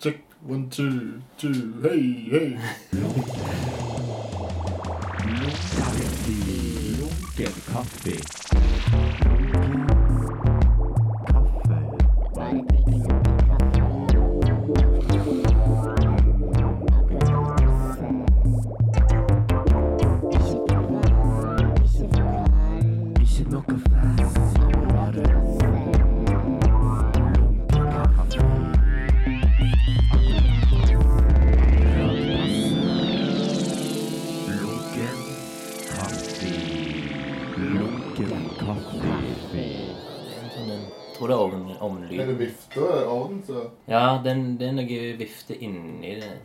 check. One, two, two. Hei, hei. Lunken kaffe. Kaffe.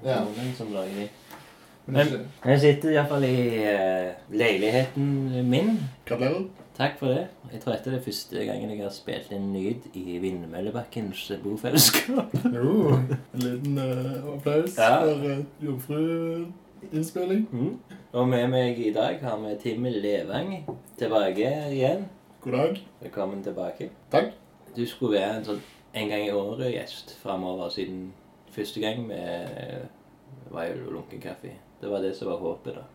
Ja. Ovnen som lager de. Men jeg sitter iallfall i uh, leiligheten min. Gratulerer. Takk for det. Jeg tror dette er det første gangen jeg har spilt en lyd i Vindmøllebakkens bofellesskap. Jo, en liten uh, applaus Ja. for uh, jomfruinnspilling. Mm. Og med meg i dag har vi Tim Levang tilbake igjen. God dag. Velkommen tilbake. Takk. Du skulle være en sånn en gang i året-gjest framover, siden første gang vi var jo lunken kaffe. Det var det som var håpet, da.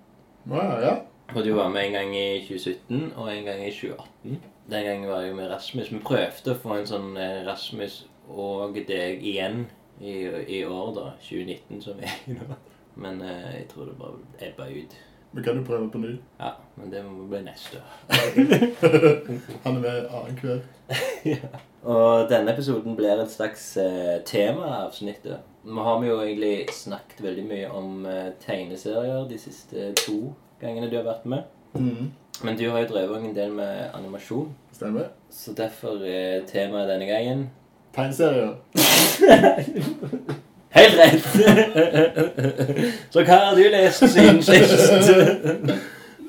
Ja, ja. Og du var med en gang i 2017 og en gang i 2018. Den gangen var jeg med Rasmus. Vi prøvde å få en sånn eh, Rasmus og deg igjen i, i år, da. 2019, som er nå. Men eh, jeg tror det bare ebba ut. Vi kan jo prøve på ny. Ja, men det må bli neste år. Han er med annenhver. Og denne episoden blir et slags eh, temaavsnitt. Nå har vi jo egentlig snakket veldig mye om eh, tegneserier de siste to gangene du har vært med. Mm. Men du har jo drevet en del med animasjon. Stemmer. Så derfor er temaet denne gangen Tegneserier. Helt rett! Så hva har du lest siden sist?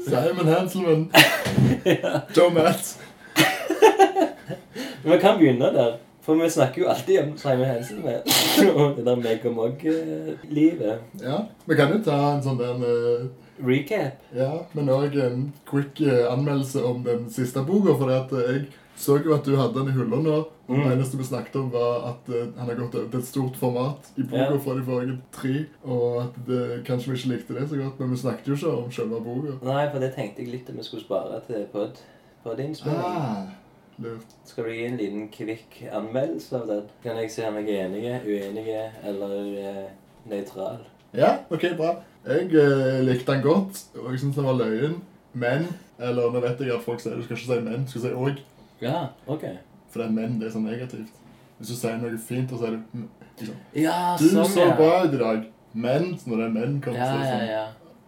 Simon Hanselman. Joe Matt. Vi kan begynne der. For vi snakker jo alltid om Simon Hansen med. Det der Meg og Mog-livet. Ja, vi kan jo ta en sånn der eh, Recap. Ja, men òg en quick eh, anmeldelse om den siste boka. For at eh, jeg så jo at du hadde den i hylla nå. Og Mm. Det eneste vi snakket om, var at han har gått over til et stort format i boka Ja. fra de forrige tre. Og at det, kanskje vi ikke likte det så godt, men vi snakket jo ikke om selve boka. Nei, for det tenkte jeg litt at vi skulle spare til pod. Podinnspilling. Ah, lurt. Skal du gi en liten kvikk anmeldelse av den? Kan jeg se om jeg er enig, uenig eller eh, nøytral? Ja, ok, bra. Jeg eh, likte den godt, og jeg syntes den var løyen. Men Eller nå vet jeg at folk sier du skal ikke si men, du skal si òg. Ja, ok. For det er men det er så negativt. Hvis du sier noe fint, så sier du liksom, Ja, Du sånn, så ja. bra ut i dag. Men når det er menn, kan du Ja, si ja, sånn ja.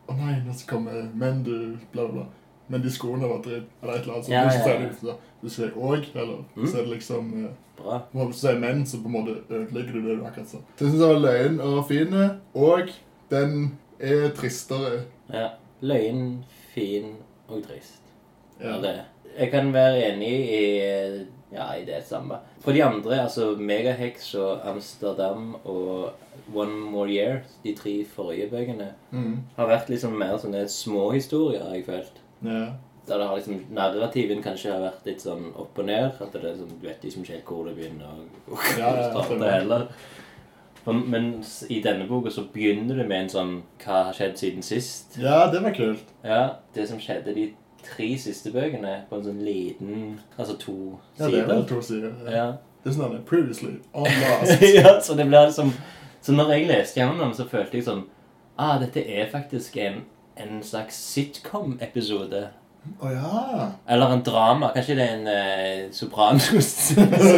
Å nei, nå kommer menn, du bla, bla, bla. Men de skoene var dritt. Eller et eller annet. Så Ja, du ja, ja. det, du sier òg, eller Mm. så er det liksom eh, Bra. Hvis du sier menn, så på en måte ødelegger du det du akkurat sa. Så jeg syns den var løyen og fin, og den er tristere. Ja. Løyen, fin og trist. Ja. Det. Jeg kan være enig i ja, i det samme. For de andre, altså Megahex og Amsterdam og One More Year, de tre forrige bøkene, Mm. har vært liksom mer sånne småhistorier, har jeg følt. Ja. Der det har liksom, narrativen kanskje har vært litt sånn opp og ned. At det er sånn, du vet ikke helt hvor det begynner og hvor Ja, ja, det starter heller. Men, i denne boka så begynner det med en sånn Hva har skjedd siden sist? ja, det var kult. Ja, det som skjedde de tre siste bøkene på en sånn liten Altså to Ja, det er to sider. Ja. Ja. Det er sånn previously on last. ja, så det blir liksom Så når jeg leste gjennom dem, så følte jeg sånn Ah, dette er faktisk en, en slags sitcom-episode. Å ja. Eller en drama. Kanskje det er en eh, Sopranos.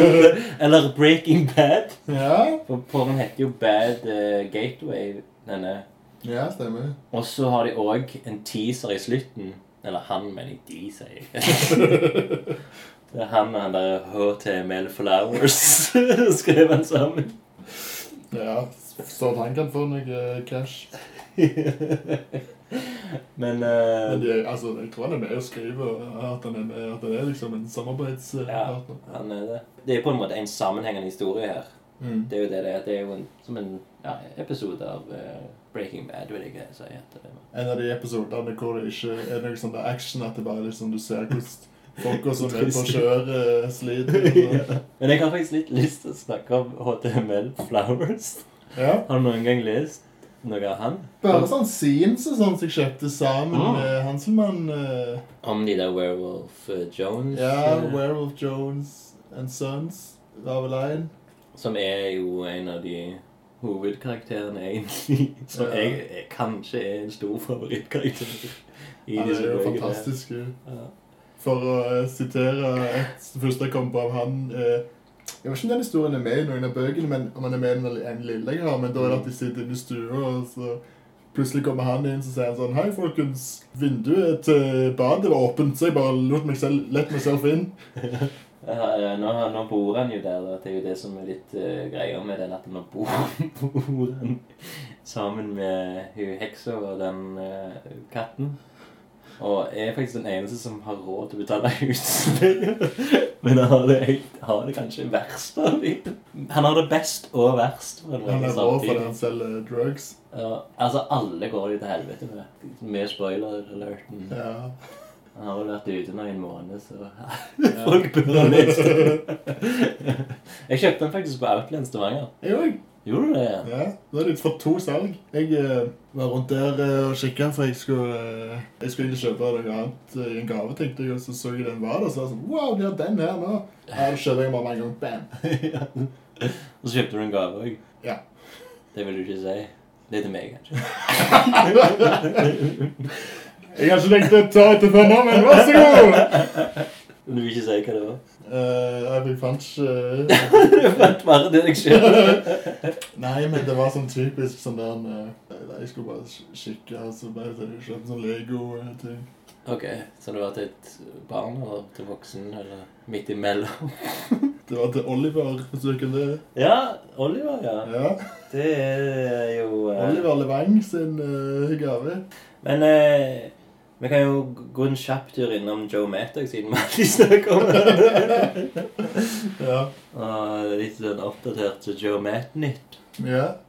Eller Breaking Bad. Ja, For porren heter jo Bad eh, Gateway. denne. ja stemmer. Og så har de òg en teaser i slutten. Eller han, mener jeg. De, sier jeg. Det er han og han der HTML Flowers skrev han sammen. Ja, så han kan få noe eh, cash. Men Men eh, de, er- altså, jeg tror han er med og skrive at han er med, at han er liksom en ja, han er det. Det er på en måte en sammenhengende historie her. Mm. Det er jo det det er. Det er jo en, som en ja, episode av uh, Breaking Bad, vil jeg si. det. En av de episodene hvor det ikke er noe sånn action, at det bare liksom du ser hvordan folka som er på kjøret, sliter. Men jeg har faktisk litt lyst til å snakke om HTML Flowers. Ja. Har du noen gang lest noe av han? Bare sånn scenes og sånn som jeg kjøpte sammen Ah. med Hanselmann. eh, Om de der Werewolf uh, Jones? ja, eh, Werewolf Jones and Sons var vel en. Som er jo en av de hovedkarakterene, egentlig. Som Ja. jeg jeg, kanskje er en stor favorittkarakter i Han er jo fantastisk. Ja. For å sitere et det første jeg kom på av han eh, Jeg vet ikke om den historien er med i noen av bøkene, men om han er med i en lille jeg. Men da er det at de sitter inne i stua, og så plutselig kommer han inn så sier han sånn Hei, folkens. Vinduet til badet var åpent, så jeg bare lot meg selv, lette meg selv inn. Nå, nå bor han jo der. da. Det er jo det som er litt uh, greia med den, at nå bor, bor han sammen med hun heksa og den uh, katten. Og jeg er faktisk den eneste som har råd til å betale husleie. Men han har det, helt- har det kanskje verst av dem. Han har det best og verst. Han er rå fordi han selger drugs. Ja, altså, alle går jo til helvete med. Med spoiler-alerten. Ja. Han har vel vært ute nå i en måned, så folk burde ha lest. Jeg kjøpte den faktisk på Outland Stavanger. Jeg. Gjorde du det? Ja? Nå er det fått to salg. Jeg eh, var rundt der eh, og kikka, for jeg skulle, eh, jeg skulle kjøpe noe annet eh, i en gave, tenkte jeg, og så så jeg den var der, så var jeg sånn Wow, de har den her nå. Ja, da kjøper jeg bare med en gang. Bam. Og så kjøpte du en gave òg. Ja. Det vil du ikke si? Det er til meg, kanskje. Jeg har ikke tenkt å ta etter før nå, men vær så god! Men du vil ikke si hva det var? Uh, jeg fant ikke Du fant bare det deg sjøl. Nei, men det var sånn typisk sånn der eh, Jeg skulle bare kikke, og så bare kjøpte sånn Lego-ting. Ok, så det var til et barn og til voksen eller midt imellom? Det var til Oliver, hvis du ikke det. Ja, Oliver, ja. Ja. Det er jo uh... Oliver Levang sin uh, gave. Men eh, vi kan jo gå en kjapp tur innom Joe Mattock, siden vi alltid snakker om det. Ja. Og litt sånn oppdatert til Joe Matt-nytt. ja.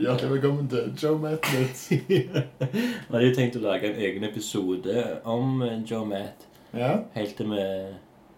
Hjertelig velkommen til Joe Matnett. Vi hadde jo tenkt å lage en egen episode om eh, Joe Matt, Ja. helt til vi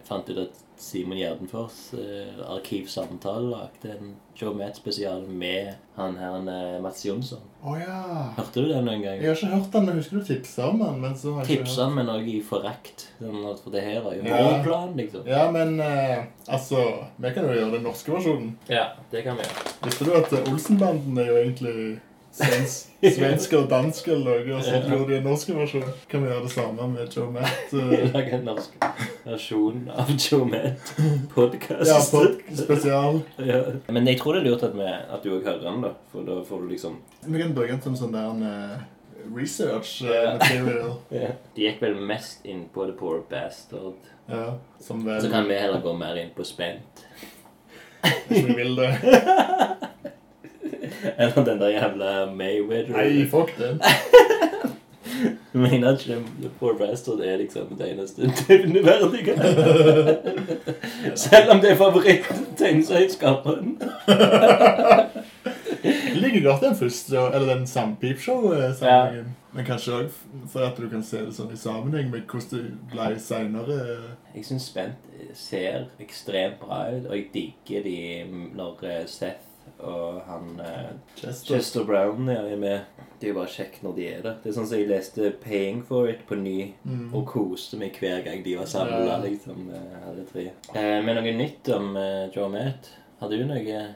fant ut at Simon Gjerdenfors, eh, Arkivsamtale, lagde en Joe Matt-spesial med han her eh, Mats Jonsson. Oh, ja. Hørte du den noen gang? Jeg har ikke hørt den, men husker du tipsa om den? Men så har jeg Tipsa han, men òg i forakt. For det her var jo Ja. vår plan, liksom. Ja, men eh, altså Vi kan jo gjøre den norske versjonen. Ja, det kan vi gjøre. Visste du at Olsenbanden er jo egentlig svens svensk og dansk eller noe, og så gjorde de en norsk versjon? Kan vi gjøre det samme med Joe Matt? eh, Lage en norsk versjon av Joe Matt-podkast. ja, pod spesial. Ja. Men jeg tror det er lurt at, vi, at du òg hører den, da. For da får du liksom Vi kan bruke den som sånn der med research eh, Ja. material. De gikk vel mest inn på The Poor Bastard. Ja, som vel Så kan vi heller gå mer inn på Spent. Hvis vi vil det. Eller den der jævla Mayweather. Nei, fuck den. Mener ikke The Poor Bastard er liksom det eneste nevneverdige? Selv om det er favoritt-tegneserieskaperen. Jeg liker godt den første, eller den Sandpipshow-sammenhengen. Men kanskje òg for at du kan se det sånn i sammenheng med hvordan det ble seinere. Jeg syns Spent ser ekstremt bra ut, og jeg digger de når eh, Seth og han eh, Chester. Chester Brown er med. Det er jo bare kjekt når de er der. Det er sånn som jeg leste 'Paying for It' på ny. Mm. Og koste meg hver gang de var samla, Ja. liksom. eh, Alle tre. Eh, men noe nytt om eh, Joe Matt? Har du noe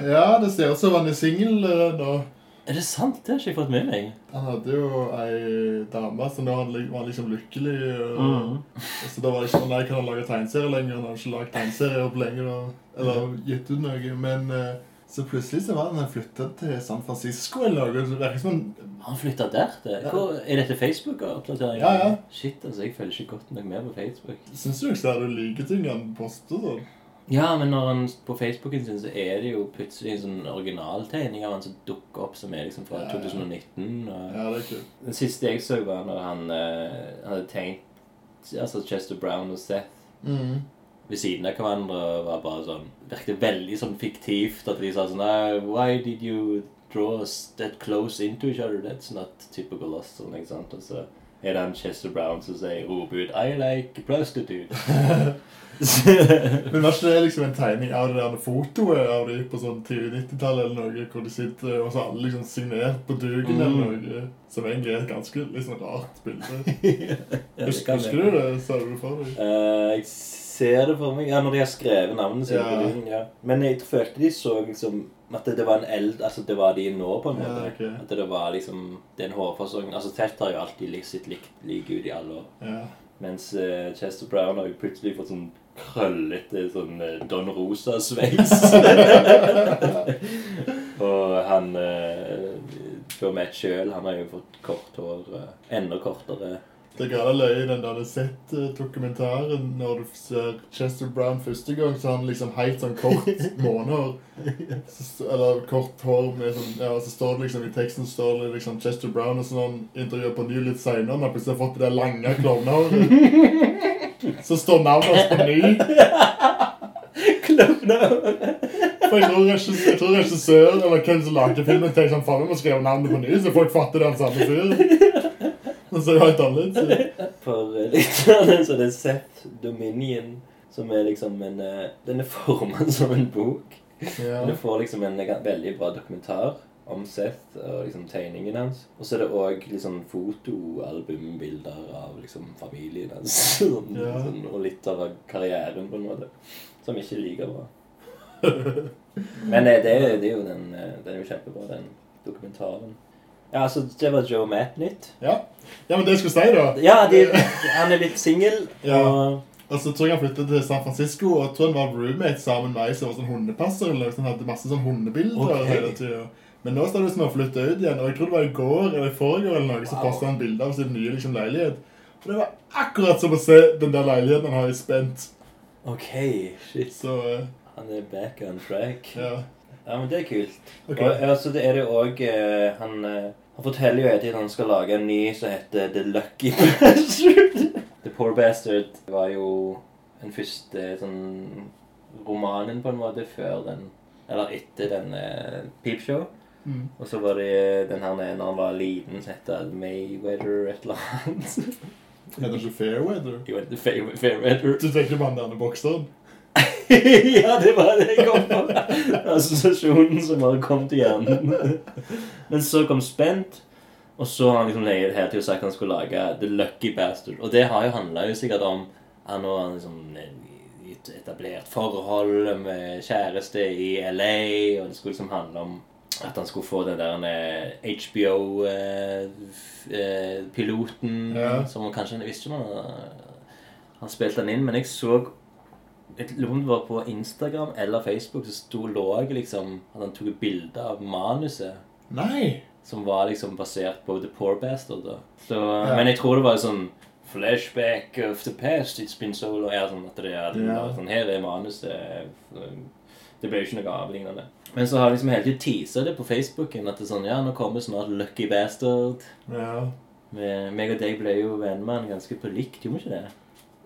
Ja, det ser ut som han er singel eh, nå. Er det sant? Det har ikke jeg fått med meg. Han hadde jo ei dame, så nå han li- var han liksom lykkelig. Og, Mm. Så da var det ikke sånn Nei, kan han lage tegneserie lenger? Han har ikke lagd tegneserier på lenge. da. Eller gitt ut noe. Men eh, så plutselig så var han flytta til San Francisco eller noe. så Det virker som han han flytta der? Det? Hvor, er dette Facebook-oppdatering? Ja, ja. Shit, altså, jeg følger ikke godt nok med på Facebook. Syns du ikke det er like ting han poster sånn? Ja, men når han på Facebooken sin, så er det jo plutselig en sånn originaltegning av han som dukker opp, som er liksom fra Ja, ja. 2019. Og Ja, det er kult. Den siste jeg så, var når han uh, hadde tegnet altså Chester Brown og Seth Mm. ved siden av hverandre og var bare sånn Virket veldig sånn fiktivt. At de sa sånn «Ah, Why did you draw us that close into each other? That's not typical us. Sånn, ikke sant? Og så er det en Chester Brown som sier roper ut I like prostitute. Men var ikke det liksom en tegning av det der fotoet av de på sånn tidlig 90-tallet eller noe, hvor de sitter og så alle liksom signert på duken Mm. eller noe, som egentlig er et ganske liksom rart bilde. ja, Husker, husker du det? Sa du det for deg? Uh, ser det for meg. Ja, når de har skrevet navnet sitt på Ja. Ja. Men jeg følte de så liksom at det, det var en eld Altså det var de nå, på en måte. Ja, okay. At det var liksom den hårfasongen Altså Telt har jo alltid sitt likt like ut i alle år. Ja. Mens uh, Chester Brown har jo plutselig fått sånn krøllete sånn uh, Don Rosa-sveis. og han uh, Joe Matt sjøl, han har jo fått kort hår. Uh, enda kortere. Det er gale løye den der sett-dokumentaren når du ser Chester Brown første gang, så har han liksom helt sånn kort månehår. Eller kort hår med sånn Ja, så står det liksom i teksten står det liksom Chester Brown og sånn intervjuer på ny litt seinere, når han plutselig har fått det der lange klovnehåret. Så står navnet hans på ny. For jeg tror, jeg tror regissør eller hvem som lagde filmen, tenkte sånn Faen, vi må skrive navnet på ny, så folk fatter det er den samme fyren. Har jeg helt annerledes. ut. For lytterne så det er Seth Dominion, som er liksom en eh, Den er formet som en bok. Ja. Du får liksom en veldig bra dokumentar om Seth og liksom tegningen hans. Og så er det òg liksom fotoalbumbilder av liksom familien hans. Sånn, Ja. sånn, og litt av karrieren, på en måte. Som ikke er like bra. Men eh, det, det er jo den, den er jo kjempebra, den dokumentaren. Ja, altså, det var Joe Matt-nytt. Ja. Ja, men det jeg skulle si, da Ja, de, han er litt singel. Ja. Og så tror jeg han flyttet til San Francisco, og tror han var roommate sammen med ei som var sånn hundepasser. eller så Han hadde masse sånn hundebilder okay. hele tida. Men nå står det som han flytta ut igjen, og jeg tror det var i går eller i forrige eller noe, så Wow. postet han bilde av sin nye liksom, leilighet. Og det var akkurat som å se den der leiligheten han har i Spent. OK, shit. Så uh, Han er back on track. ja. Ja, men det er kult. Okay. Og så altså, er det òg Han eh, han forteller jo hele at han skal lage en ny som heter The Lucky Bastard. The Poor Bastard var jo den første sånn romanen, på en måte, før den Eller etter den Peep Peepshow. Mm. Og så var det den her nede når han var liten, som het Mayweather et eller annet. Heter ikke Fairweather? Jo, er Fairweather. Du tenker på han der bokseren? ja, det var det jeg kom på. Assosiasjonen som bare kom til hjernen. Men så kom Spent, og så har han liksom hele sagt at han skulle lage The Lucky Bastard. Og det har jo handla jo sikkert om Han har liksom et etablert forhold med kjæreste i LA, og det skulle liksom handle om at han skulle få den der eh, HBO-piloten eh, eh, som han kanskje visste ikke om han Han spilte den inn, men jeg så jeg lurer om det var på Instagram eller Facebook så sto lå liksom at han tok et bilde av manuset Nei! som var liksom basert på The Poor Bastard. da. Så, Ja. Men jeg tror det var sånn Flashback of the past, it's been so long. Ja, sånn at det er det Ja. sånn, Her er manuset. Det ble jo ikke noe avlignende. Men så har jeg liksom hele tiden teasa det på Facebooken. At det er sånn Ja, nå kommer snart Lucky Bastard. Ja. Men, meg og deg ble jo venner med han ganske på likt, gjorde vi ikke det?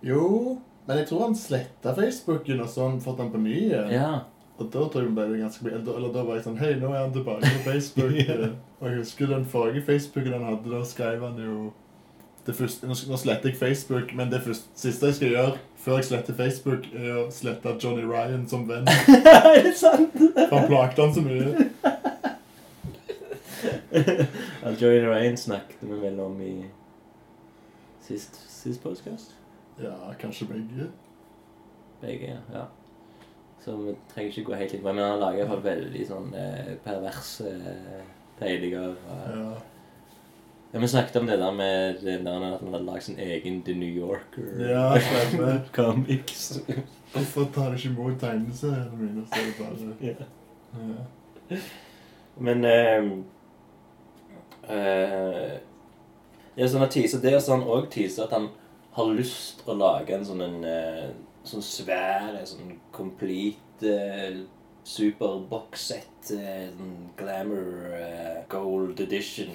Jo, men jeg tror han sletta Facebooken, og så har han fått den på ny igjen. Ja. Og da tror jeg ble ganske mye, eller da var jeg sånn Hei, nå er han tilbake på Facebook. Ja. Og jeg husker den forrige Facebooken han hadde, da skrev han jo det første, Nå nå sletter jeg Facebook, men det første, siste jeg skal gjøre før jeg sletter Facebook, er å slette Johnny Ryan som venn. er det sant? For han plagte han så mye. Johnny Ryan snakket vi vel om i sist, sist podcast. Ja, kanskje begge. Begge, ja. Så vi trenger ikke gå helt litt bra, men han lager i hvert fall veldig sånn eh, perverse eh, tegninger. Ja. Ja, Vi snakket om det der med det der at han hadde lagd sin egen The New Yorker Ja, stemmer. comics. Hvorfor tar de ikke imot tegneseriene mine? Så er det bare Ja. ja. Men eh, eh, Ja, sånn at teaser det, og så han òg teaser at han har lyst å lage en sånn en eh, sånn svær sånn complete eh, super box-set eh, sånn glamour gold edition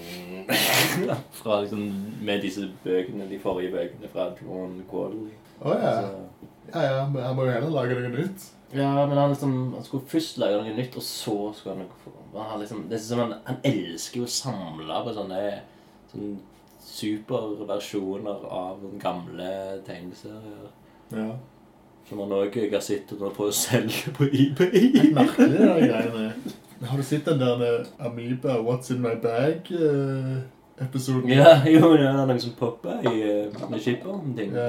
fra liksom med disse bøkene, de forrige bøkene fra John Quarterly. Å ja. Så, Ja, ja, men han må jo heller lage noe nytt. ja, men han, liksom, han skulle først lage noe nytt, og så skulle han, han liksom, Det er som han, han elsker jo å samle på sånne sånn superversjoner av gamle tegneserier. Ja. Som han òg har sett og på å selge på eBay. Merkelig, de greiene. Har du sett den der eh, Amoeba What's In My Bag-episoden? Ja, jo, det er noen som popper i uh, med skipperen-ting. Ja.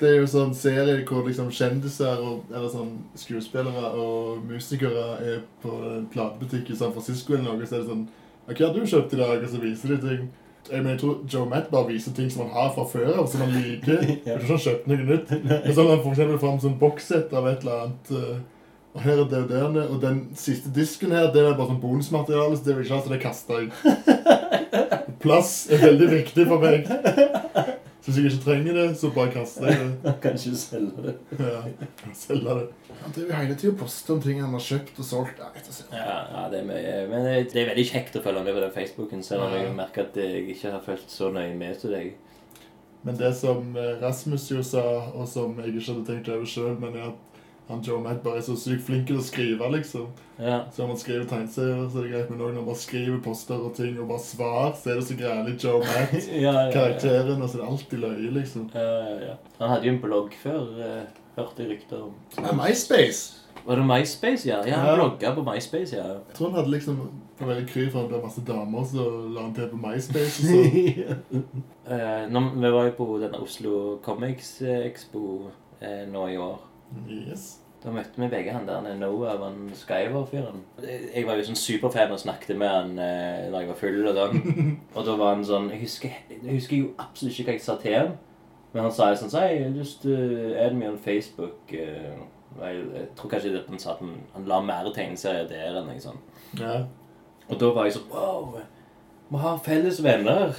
det? Er jo sånn serie hvor liksom kjendiser og, eller sånn skuespillere og musikere er på en platebutikk i San Francisco eller noe, så er det sånn OK, har du kjøpt i dag? Og så viser de ting. Jeg, mener, jeg tror Joe Matt bare viser ting som han har fra før av, som han liker. Jeg tror ikke han kjøpte noe nytt. Men så har han eksempel fram sånn bokssett av et eller annet. eh, og her er det og den siste disken her, det er bare sånn bonusmateriale, så det vil ikke ha, så det kaster jeg. Plass er veldig viktig for meg. Så hvis jeg ikke trenger det, så bare kaster jeg det. Kanskje selge det. Ja, selge det. Han driver hele tiden og poster om ting han har kjøpt og solgt. Ja, Ja, ja, det er mye. Men det det er veldig kjekt å følge med på den Facebooken, selv om jeg merker at jeg ikke har fulgt så nøye med til deg. Men det som eh, Rasmus jo sa, og som jeg ikke hadde tenkt over sjøl, men er at han Joe Matt bare er så sykt flink til å skrive, liksom. Ja. Så om man skriver tegneserier, så er det greit, men òg når han bare skriver poster og ting, og bare svar, så er det så grælig Joe Matt. Ja, ja, ja. Karakteren, og så er det alltid løye, liksom. Ja, ja, ja. Han hadde jo en blogg før, eh, hørte jeg rykter om. Ja, MySpace. Var det MySpace, ja? Ja, han Ja. blogga på MySpace, ja. Jeg tror han hadde liksom var veldig kry for at det var masse damer, så la han til på MySpace og så. Eh, når, vi var jo på denne Oslo Comics Expo eh, nå i år. Yes. Da møtte vi begge han der Noah, han Skyver-fyren. Jeg var jo sånn superfan og snakket med han eh, da jeg var full og sånn. Og da var han sånn Jeg husker, jeg husker jo absolutt ikke hva jeg sa til ham. Men han sa sånn Say, just uh, add me on Facebook. Uh, jeg, jeg tror kanskje det han sa at han, han la mer tegneserier der enn jeg sånn. Ja. Og da var jeg sånn Wow, vi har felles venner.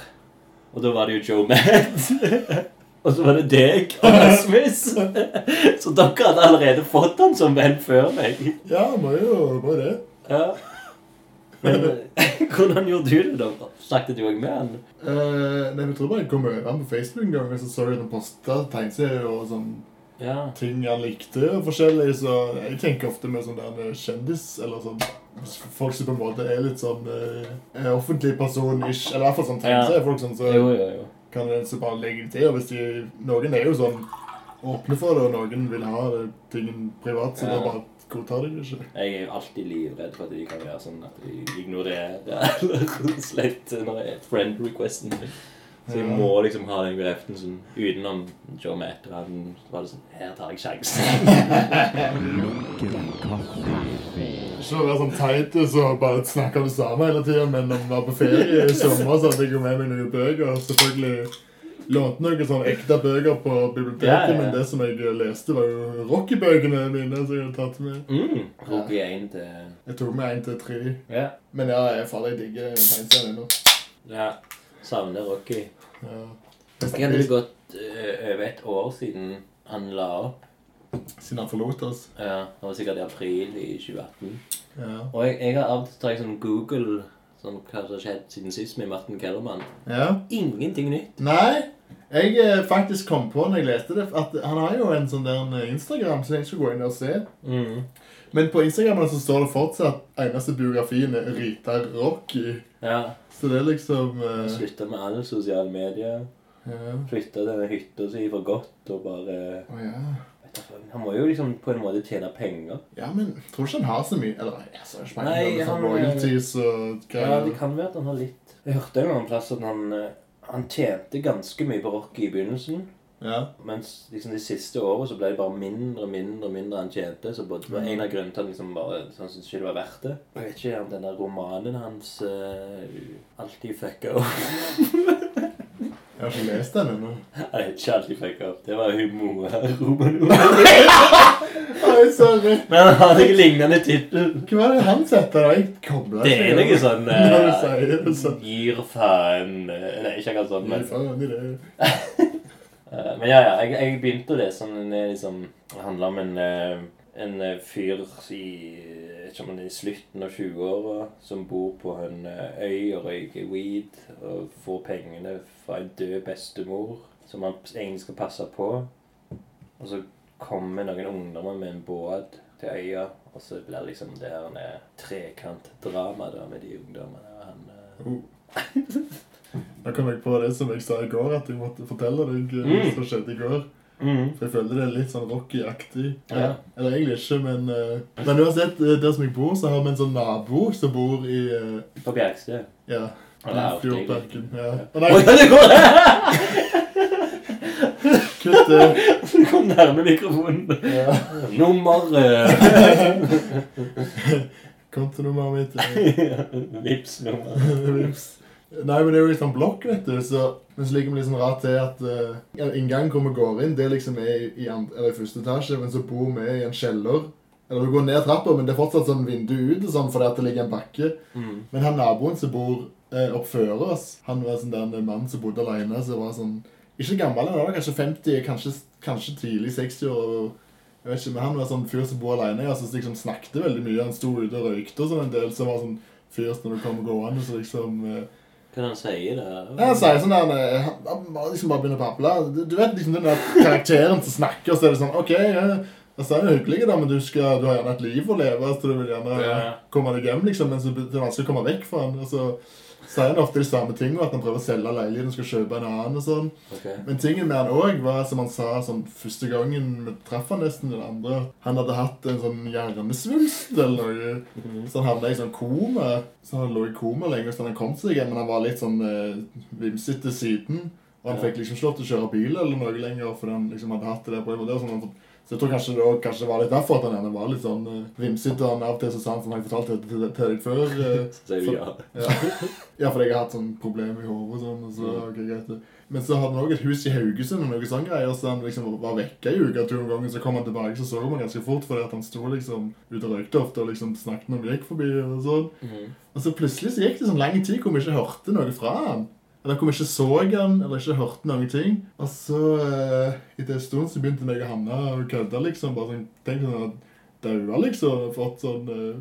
Og da var det jo Joe Matt. og så var det deg og Rasmus. så dere hadde allerede fått han som venn før meg. Ja, må jo må det. Ja. Men eh, hvordan gjorde du det, da? Snakket du òg med han? Uh, nei, jeg tror bare jeg kom over han på Facebook en gang, og så så jeg han posta tegneserier og sånn Ja. ting han likte og forskjellig, så jeg tenker ofte med sånn der kjendis, eller sånn folk som på en måte er litt sånn eh, offentlig person-ish, eller i hvert fall sånn tegneseriefolk sånn, så Jo, jo, jo. Kan en så bare legge det til, og hvis de, noen er jo sånn åpne for det, og noen vil ha det, tingen privat, så Ja. da bare godtar de det ikke. Jeg er jo alltid livredd for at de kan gjøre sånn at de ignorerer eller slett når jeg er friend requesten. Så jeg må liksom ha den bekreftelsen utenom Joe Matt. og Han var det sånn Her tar jeg sjansen. Ikke å være sånn teit så bare snakke om det samme hele tiden, men når vi var på ferie i sommer, så hadde jeg jo med meg noen bøker. Selvfølgelig lånte noen sånne ekte bøker på biblioteket, Ja, ja, ja. men det som jeg leste, var jo Rocky-bøkene mine som jeg hadde tatt med. Mm. Rocky 1 til Jeg tok med én til tre. Ja. Men ja, jeg faller jeg digger tegneserien ennå. ja. Savner Rocky. Ja. Jeg hadde det gått eh, over et år siden han la opp. Siden han forlot oss. Ja, Det var sikkert i april i 2018. Ja. Og jeg, jeg har av og til tatt sånn Google sånn, hva som har skjedd siden sist med Martin Kellermann. ja. Ingenting nytt. Nei, jeg eh, faktisk kom på når jeg leste det, at han har jo en sånn der en Instagram, så jeg skal gå inn og se. Mm. Men på Instagram så står det fortsatt eneste biografien er Rita Rocky. Ja. Så det er liksom eh, Slutta med alle sosiale medier. ja. Flytta til hytta si for godt og bare Å ja. Han må jo liksom på en måte tjene penger. ja, men tror ikke han har så mye Eller jeg så ikke Nei, eller, sånn eh, royalties og Ja, det kan være at han har litt Jeg hørte en annen plass at han, eh, han tjente ganske mye på Rocky i begynnelsen. Ja. Mens liksom de siste årene så ble det bare mindre mindre mindre han tjente. Så både, det var en av grunnene til at liksom bare han syntes ikke det var verdt det. Jeg vet ikke om den der romanen hans uh, alltid fucka opp. Jeg har ikke lest den ennå. Nei, Charlie fucka opp. Det var humor. Nei, Oi, sorry. Men han hadde ikke lignende tittel. Hva var det han setter da? Jeg kobler Det er noe sånn Når du eh, sier det sånn. Gir faen eh, Nei, ikke akkurat sånn, men Faen det. Eh, Men ja, ja, jeg, jeg begynte å lese den er liksom Det handler om en, eh, en eh, fyr i ikke om han er i slutten av 20-åra som bor på en eh, øy og røyker weed og får pengene fra en død bestemor som han egentlig skal passe på. Og så kommer noen ungdommer med en båt til øya, og så blir det liksom det her trekantdrama da med de ungdommene. Og han, uh... Oh. Da kom jeg på det som jeg sa i går, at jeg måtte fortelle deg mm. hva som skjedde i går. Mm. For jeg føler det er litt sånn Rocky-aktig. Ja. Eller egentlig ikke, men uh, Men uansett, eh, der som jeg bor, så har vi en sånn nabo som bor i uh, På Bjerkstø? Ja. Fjordparken. Ja. Ja. Å nei, Oi, det går! kutt det. Kom nærme mikrofonen. Ja. Nummer eh, Kontonummeret mitt. eh, Vips nummer. Vips. Nei, men det er jo litt sånn blokk, vet du, så, men så ligger vi sånn rart til at uh, inngangen hvor vi går inn, det liksom er i, and, eller i første etasje, men så bor vi i en kjeller. Eller du går ned trappa, men det er fortsatt sånn vindu ut sånn, fordi at det ligger en bakke. Mm. Men han naboen som bor eh, opp før oss, han var sånn der en mann som bodde alene, som var sånn, ikke gammel, han var kanskje 50, kanskje, kanskje tidlig 60 år, jeg vet ikke, men han var sånn fyr som bor alene, Jeg synes, liksom snakket veldig mye, han sto ute og røykte og sånn en del, så var sånn fyr som når du kom gående, så liksom... Eh, Hva han sier det? han sier sånn der, eh, han, liksom bare begynner å bable. Du, du vet liksom den der karakteren som snakker, og så er det sånn, ok, ja, altså er det hyggelig da, men du, skal, du har gjerne et liv å leve, så du vil gjerne Ja. komme deg hjem, liksom, men så det er vanskelig å komme vekk fra han, og så sier han ofte de samme tingene, at han prøver å selge leiligheten, og skal kjøpe en annen og sånn. Okay. Men tingen med han også var, som han sa sånn, første gangen vi traff han nesten, den andre, han hadde hatt en sånn hjernesvulst eller noe, så han havna i sånn koma. Så han lå i koma lenge, så han kom seg igjen, men han var litt sånn eh, vimsete siden. Og han Ja. fikk liksom slått til å kjøre bil eller noe lenger, fordi han liksom hadde hatt det der på Det var sånn, han- så jeg tror kanskje det, også, kanskje det var litt derfor at han gjerne var litt sånn uh, vimsete. Og han av og til så sa han sånn, har jeg fortalt det til, til deg før? Uh, Så ja. ja. ja, fordi jeg har hatt sånn problemer i hodet og sånn. Og så, Mm. ok, greit. Men så hadde han også et hus i Haugesund og noe sånne greier, så han liksom var vekke i uka to ganger. Så kom han tilbake, så så man ganske fort, fordi at han sto liksom ute og røykte ofte og liksom snakket når vi gikk forbi. Og sånn. Mm. Og så plutselig så gikk det sånn lang tid hvor vi ikke hørte noe fra han. Kom vi ikke så han, eller ikke hørte noen ting. Og så eh, etter en stund så begynte jeg og Hanna å kødde, liksom. Bare sånn, tenk sånn at daua, liksom. og Fått sånn eh,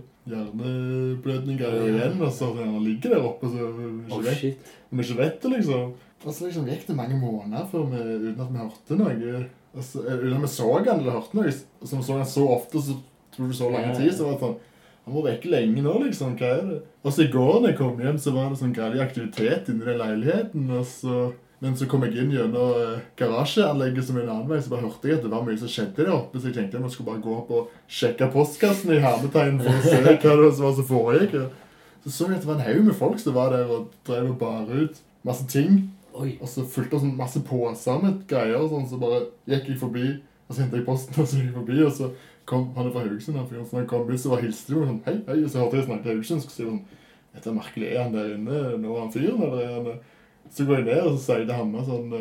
igjen. Og så sånn, han ligger der oppe, så vi Oh, ikke vet, shit. vi ikke vet det, liksom. Og så liksom gikk det mange måneder før vi, uten at vi hørte noe. Altså, uten at vi så han eller hørte noe. Og så han så ofte, så tror du så lang tid, så var det sånn han var vekke lenge nå, liksom. Hva er det? Og så i går da jeg kom hjem, så var det sånn greilig aktivitet inni den leiligheten. og så... Men så kom jeg inn gjennom eh, garasjeanlegget som en annen vei, så bare hørte jeg at det var mye som skjedde der oppe. Så jeg tenkte jeg skulle bare gå opp og sjekke postkassen i hermetegn for å se hva det var som foregikk. Så så jeg at det var en haug med folk som var der og drev og bar ut masse ting. Oi. Og så fulgte det sånn masse poser med greier og sånn, så bare gikk jeg forbi, og så hentet jeg posten, og så gikk jeg forbi, og så kom han er fra Haugesund, han fyren, han kom ut, så bare hilste jo sånn, hei, hei, og så hørte jeg snakke Haugesundsk, så sier hun dette er merkelig, er han der inne, nå han fyren, eller er han... Så går jeg ned, og så sier det Hanna sånn,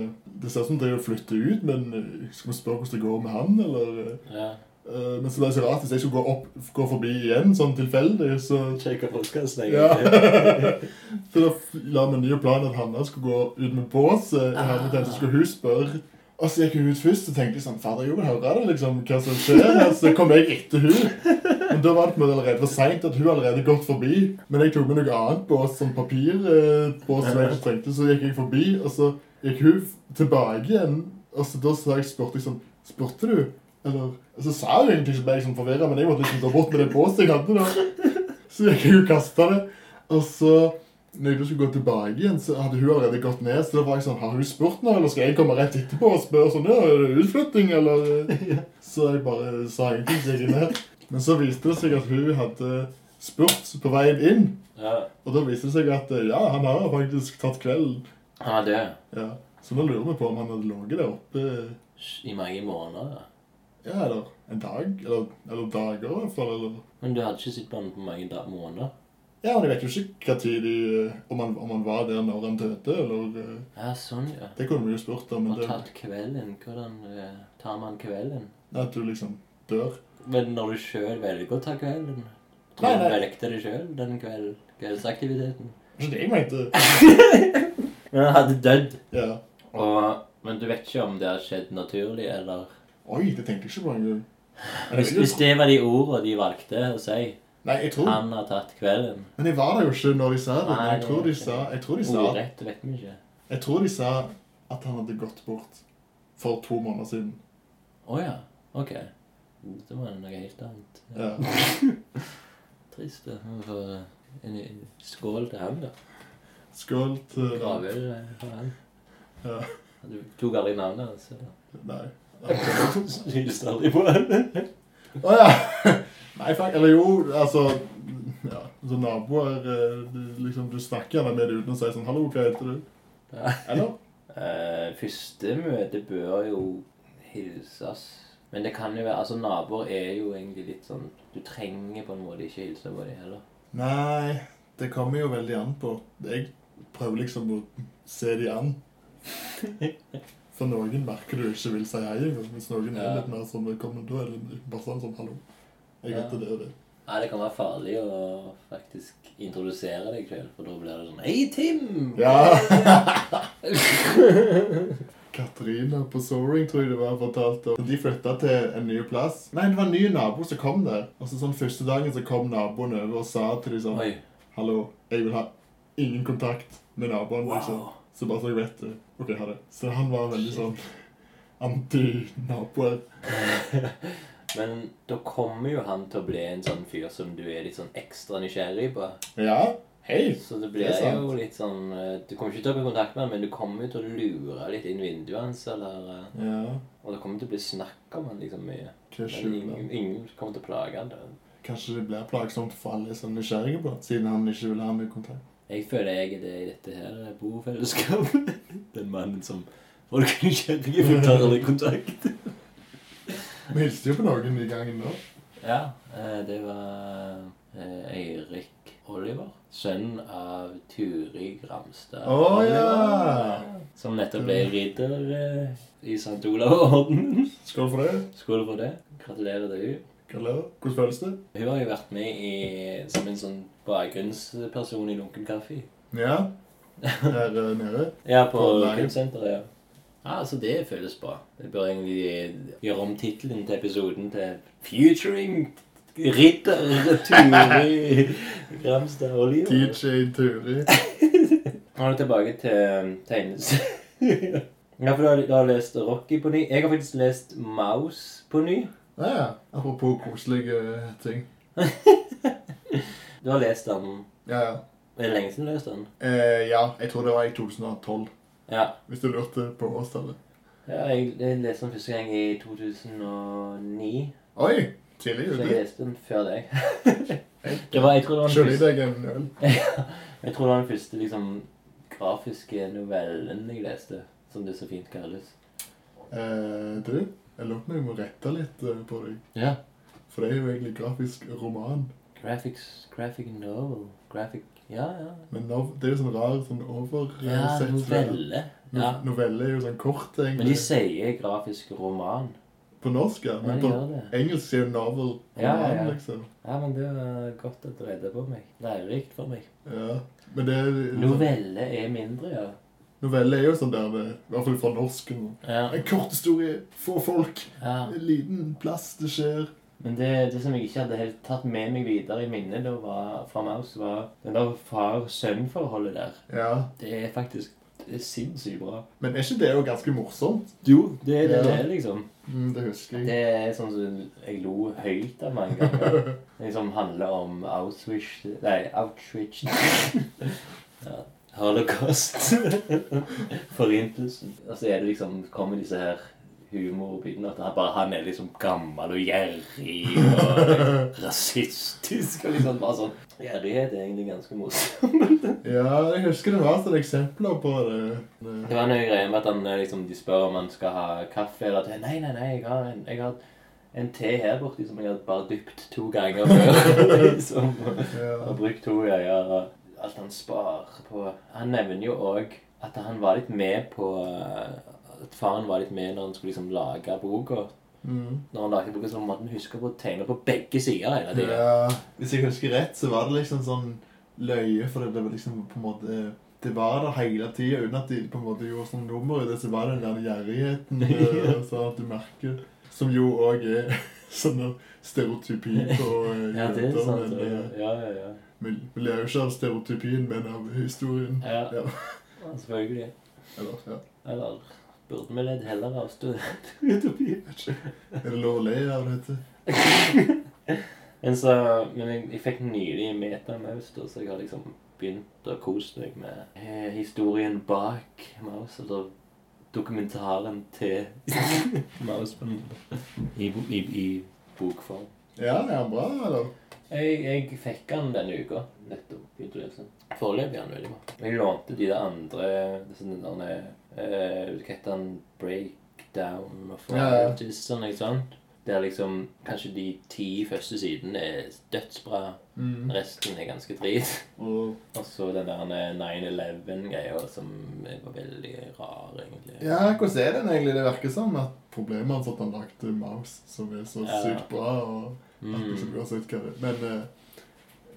det ser ut som de flytter ut, men eh, skal vi spørre hvordan det går med han, eller... Ja. Uh, Men så ble det så rart, hvis jeg skulle gå, opp, gå forbi igjen, sånn tilfeldig, så... Sjekke postkassen. Ja. egentlig. Så da la vi en ny plan at Hanna skulle gå ut med bås. Uh, ah. hermetegn, Så skulle hun spørre. Og så gikk hun ut først og tenkte sånn, fader, jo, hører høre det, liksom, hva som skjer. Så kom jeg etter hun. Men da var det på en måte allerede for sent at hun allerede gått forbi. Men jeg tok med noe annet bås, sånn papirbås som jeg ikke trengte. Så gikk jeg forbi, og så gikk hun tilbake igjen. Og så da så jeg, spurte jeg sånn, spurte du? Eller, og så sa hun egentlig ikke, ble jeg forvirret, men jeg måtte liksom gå bort med det båset jeg hadde da. Så gikk jeg og kastet det. Og så, når jeg skulle gå tilbake igjen, så hadde hun allerede gått ned. Så da var jeg sånn, har hun spurt nå, eller skal jeg komme rett etterpå og spørre sånn, ja, er det utflytting, eller? Så jeg bare sa ingenting, så gikk ned. Men så viste det seg at hun hadde spurt på veien inn. Ja. Og da viste det seg at, eh, ja, han har faktisk tatt kvelden. Han har død. Ja. Så nå lurer vi på om han hadde ligget der oppe, I mange måneder. ja, eller en dag, eller, eller dager i hvert fall, eller... Men du hadde ikke sett på han på mange måneder? Ja, men jeg vet jo ikke hva tid de, eh, om, han, om han var der når han døde, eller... eh, Ja, sånn, ja. Det kunne vi jo spurt om, men Og det tatt kvelden. Hvordan eh, tar man kvelden? at du liksom dør. Men når du sjøl velger å ta kvelden Tror Nei, du nei. velgte det sjøl, den kveld, kveldsaktiviteten? Ikke det jeg mente. Men han hadde dødd. Ja. Og, men du vet ikke om det har skjedd naturlig, eller Oi, det tenkte jeg ikke på engang. Men Hvis, hvis det var de ordene de valgte å si Nei, jeg tror... Han har tatt kvelden. Men jeg var der jo ikke når de sa det. Nei, jeg tror de sa, jeg tror de sa, Ordrett vet vi ikke. jeg tror de sa at han hadde gått bort for to måneder siden. Å ja. Ok. Det var noe helt annet. Ja. Trist. da. Vi får en skål til han, da. Skål til Gravøl eh, for han. Ja. Du tok aldri navnet hans? Nei. Hilste aldri på han? Å ja! Nei, fuck. Eller jo, altså Ja, så naboer eh, du- liksom, Du snakker gjerne med dem uten å si sånn 'Hallo, hva heter du?' Ja. Eller? Uh, første møte bør jo hilses. Men det kan jo være Altså, naboer er jo egentlig litt sånn Du trenger på en måte ikke hilse på dem heller. Nei, det kommer jo veldig an på. Jeg prøver liksom å se de an. For noen merker du ikke vil si hei. Mens noen er litt mer sånn velkommen. Da er det bare sånn sånn 'hallo'. Jeg Ja. at det og det. Nei, det kan være farlig å faktisk introdusere deg sjøl, for da blir det sånn Hei, Tim! Ja. Katrine på Soaring tror jeg det var fortalte. De flytta til en ny plass. Nei, det var en ny nabo som kom der. Og så sånn Første dagen så kom naboen over og sa til dem sånn Oi. Hallo, jeg vil ha ingen kontakt med naboen. liksom. Wow. Så bare så jeg vet det. Ok, ha det. Så han var veldig sånn anti-naboer. Men da kommer jo han til å bli en sånn fyr som du er litt sånn ekstra nysgjerrig på. Ja, hei. Så det Det blir er sant. jo litt sånn eh, Du kommer ikke til å bli kontakt med han, men du kommer jo til å lure litt inn vinduet hans, eller eh, Ja, Og det kommer til å bli snakk om han liksom mye. hva Men skjuler ingen, ingen kommer til å plage han. da. Kanskje det blir plagsomt for alle som er nysgjerrige på, siden han ikke vil ha mye kontakt. Jeg føler jeg er det i dette her bofellesskapet. Den mannen som folk er nysgjerrige på, tar aldri kontakt. Vi hilste jo på noen i gangen nå. Ja, eh, det var eh, Eirik Oliver. Sønn av Turi Gramstad. Å, ja. Som nettopp ble ridder eh, i St. Olav-orden. Skål for det. Skål for det. Gratulerer til hun. Gratulerer. Hvordan føles det? Hun har jo vært med i, som en sånn bakgrunnsperson i Lunken kaffe. Ja. Her nede. Ja, på På kunstsenteret, ja. Ja, altså det føles bra. Det bør egentlig gjøre om tittelen til episoden til 'Futuring Ridder Turi Gramstad Oliver'. DJ Turi. Nå er det tilbake til tegnes... ja, for du har, du har lest Rocky på ny. Jeg har faktisk lest Mouse på ny. Ja, ja. Apropos koselige ting. Du har lest den Ja, ja. Er det lenge siden du leste den? Eh, ja, jeg tror det var i 2012, Ja. hvis du lurte på årstallet. ja jeg, jeg leste den første gang i 2009. Oi! Tidlig Så jeg leste den før deg. det var, jeg tror det var den Skjønner første, deg en øl. jeg tror det var den første liksom, grafiske novellen jeg leste, som det så fint kalles. Eh, du, jeg lurer på om jeg må rette litt eh, på deg. Ja. For det er jo egentlig grafisk roman. Graphics, graphic novel. Graphic Ja, ja. Men nov det er jo sånn rar sånn Ja, novelle. No Ja. Novelle er jo sånn kort, egentlig. Men de sier grafisk roman. På norsk, ja. Ja, Men de på engelsk er jo novel Ja, roman, ja. liksom. Ja, men det var godt å du på meg. Lærerikt for meg. Ja. Men det er Novelle er mindre, ja. Novelle er jo sånn der det, I hvert fall fra norsken. Ja. En kort historie, få folk, ja. en liten plass det skjer. Men det, det som jeg ikke hadde helt tatt med meg videre i minnet da var, fra Maus, var den der far-sønn-forholdet der. Ja. Det er faktisk det er sinnssykt bra. Men er ikke det jo ganske morsomt? Jo, det er det Ja. det liksom. Mm, det husker jeg. Det er sånn som jeg lo høyt av mange ganger. Det som handler om Auschwitz Nei, Auschwitz. ja. Holocaust. Forintelsen. Og så er det liksom kommer disse her humorbitene. At han bare han er liksom gammel og gjerrig og rasistisk. Og liksom bare sånn Gjerrighet er egentlig ganske morsomt. Ja, jeg husker det var sånne eksempler på det. Det var noe greier med at han eh, liksom, de spør om han skal ha kaffe eller at, Nei, nei, nei, jeg har en, jeg har en te her borte som jeg har bare dypt to ganger før. liksom. Ja. Og brukt to ganger. og Alt han sparer på Han nevner jo òg at han var litt med på eh, At faren var litt med når han skulle liksom lage boka. Mm. Når han lagde boka, så måtte han huske på å tegne på begge sider hele tida. ja. Hvis jeg husker rett, så var det liksom sånn løye, for det var liksom på en måte det var der hele tida, uten at de på en måte gjorde sånn nummer i det. Så var det den der gjerrigheten ja. sånn at du merker Som jo òg er sånn stereotypi på eh, Ja, det er jenter, sant. men, eh, Ja, ja, ja. Vi vi ler jo ikke av stereotypien, men av historien. ja. Ja. ja selvfølgelig. Eller, ja. Eller burde vi ledd heller av ikke. Er det lov å le av dette? Men, så, men jeg, jeg fikk nylig Metamaus, så jeg har liksom begynt å kose meg med eh, historien bak Maus. Eller dokumentaren til Maus. I, i, i bokform. Ja, det er bra, eller? Jeg, jeg fikk han denne uka. Nettopp. Foreløpig er han veldig bra. Jeg lånte de der andre sånne Hva heter den? Breakdown of Ja, ja. Noe sånt. Der liksom kanskje de ti første sidene er dødsbra. Mm. Resten er ganske drit. Mm. Og så den der 9-11-greia som var veldig rar, egentlig. ja, hvordan er den egentlig? Det virker som at problemet hans at han lagde Mouse, som er så Ja. sykt bra. og at det ikke Mm. blir så ut hva det Men, eh,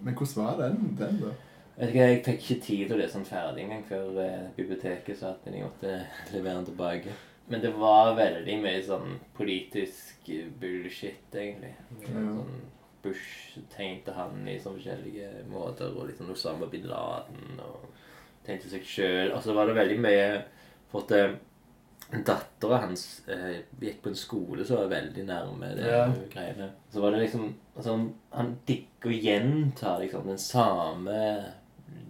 men hvordan var den, den da? Vet ikke, Jeg fikk ikke tid til å lese den ferdig engang før eh, biblioteket sa at jeg måtte levere den tilbake. Men det var veldig mye sånn politisk eh, bullshit, egentlig. Ja. Sånn Bush tegnte han i sånne forskjellige måter, og liksom Osama bin Laden og tegnte seg sjøl. Og så var det veldig mye For at eh, dattera hans eh, gikk på en skole som var veldig nærme det Ja. greiene. Så var det liksom sånn, han- Han digger å gjenta liksom den samme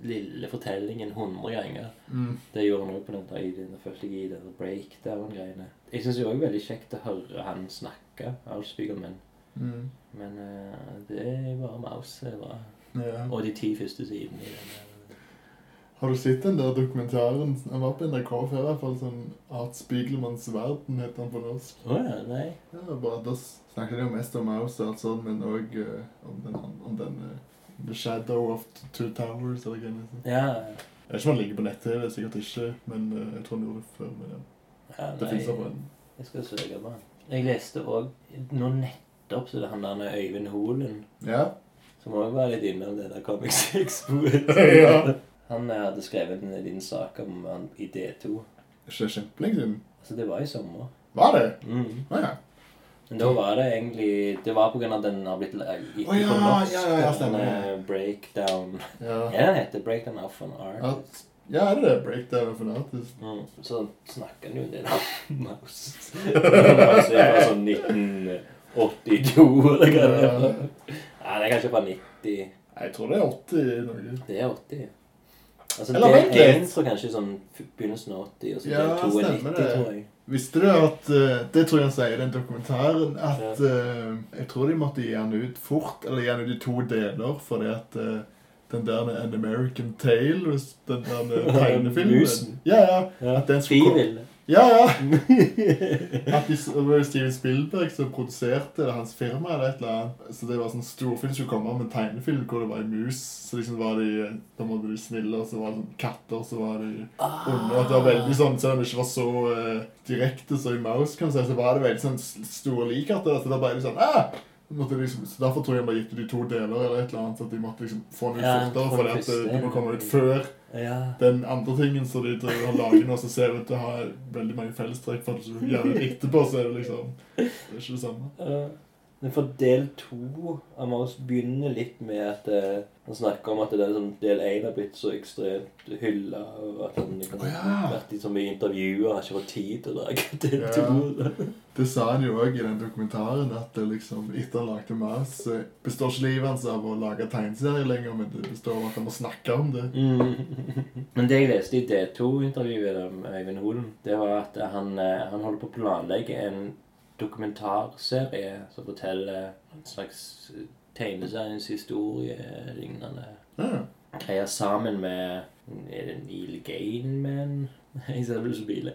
lille fortellingen hundre ganger. Mm. Det gjorde han òg på den tiden. Da følte jeg i den breakdown-greiene. Jeg syns òg veldig kjekt å høre han snakke, Alf Spiegelmann. Mm. Men uh, det bare Maus. Det bra. Ja. Og de ti første sidene i den. Har du sett den der dokumentaren? Han var på NRK før, i hvert fall. sånn Art Spiegelmanns verden, heter han på norsk. Oh, ja, nei. Ja, bare Da snakker de jo mest om Maus, og alt sånt, men òg om den, om den eh, The Shadow of Two Towers, eller det heter. Ja, Jeg vet ikke om den ligger på nett-TV, sikkert ikke, men uh, jeg tror han gjorde det før. Men ja. ja Det finnes nei. på en Jeg skal søke på den. Jeg leste òg nå nettopp så det er han der Øyvind Holen Ja. Som òg var litt innom det der Comics Expo. Ja. Han eh, hadde skrevet en liten sak om han i D2. Ikke kjempelenge siden. Altså, det var i sommer. Var det? Mm. Ah, ja. Men da var det egentlig Det var på grunn av den har blitt gitt Å, ja, på norsk. ja, ja, ja, den, Breakdown Ja, Ja, den heter Breakdown of an Artist. ja er det det? Breakdown of an artist? Mm. Så snakker han jo en del om Mouse. Mouse er fra sånn 1982, eller hva det er. Nei, det er kanskje fra 90 Jeg tror det er 80 noe. Det er 80. Altså, Eller vent del litt. 1 tror kanskje sånn begynnelsen av 80, og så Ja, del 2 er stemmer 90, det. tror jeg. Visste du at eh, Det tror jeg han sier i den dokumentaren. At eh, Jeg tror de måtte gi den ut fort, eller gi den ut i to deler, fordi at eh, den der An American Tale, hvis den der tegnefilmen Musen. Ja, ja. Ja. At den skulle komme Fivil. Ja, ja. At de, det var Steven Spielberg som produserte det, hans firma eller et eller annet. Så det var sånn storfilm som skulle komme med tegnefilm hvor det var en mus. Så liksom var de Da måtte de snille, og så var det sånn katter, så var de onde. At det var veldig sånn, Selv om det ikke var så eh, direkte som i Mouse, kan si, så var det veldig sånn store likheter. Så da ble det sånn ah! Liksom, så Derfor tror jeg de bare gitt ut i to deler, eller et eller annet, så at de måtte liksom få den ut Ja, fortere. For at eh, de må komme ut før Ja. den andre tingen som de driver og lager nå, så ser du at å har veldig mange fellestrekk. For at du gjør det etterpå, så er det liksom Det er ikke det samme. Men for del to av Maus begynner litt med at eh, han snakker om at det er sånn, del én har blitt så ekstremt hylla, og at han liksom, oh, ja. vært i så mye intervjuer har ikke fått tid til å lage del Ja. to. Det sa han jo òg i den dokumentaren, at det liksom, etter han lagde Mas, består ikke livet hans av å lage tegneserier lenger, men det består av at han må snakke om det. Mm. Men det jeg leste i D2-intervjuet med Øyvind Holen, det var at han, eh, han holder på å planlegge en dokumentarserie som forteller en slags tegneseriens historie lignende Ja. greier sammen med Er det Neil Gaiman? Jeg ser vel så biler.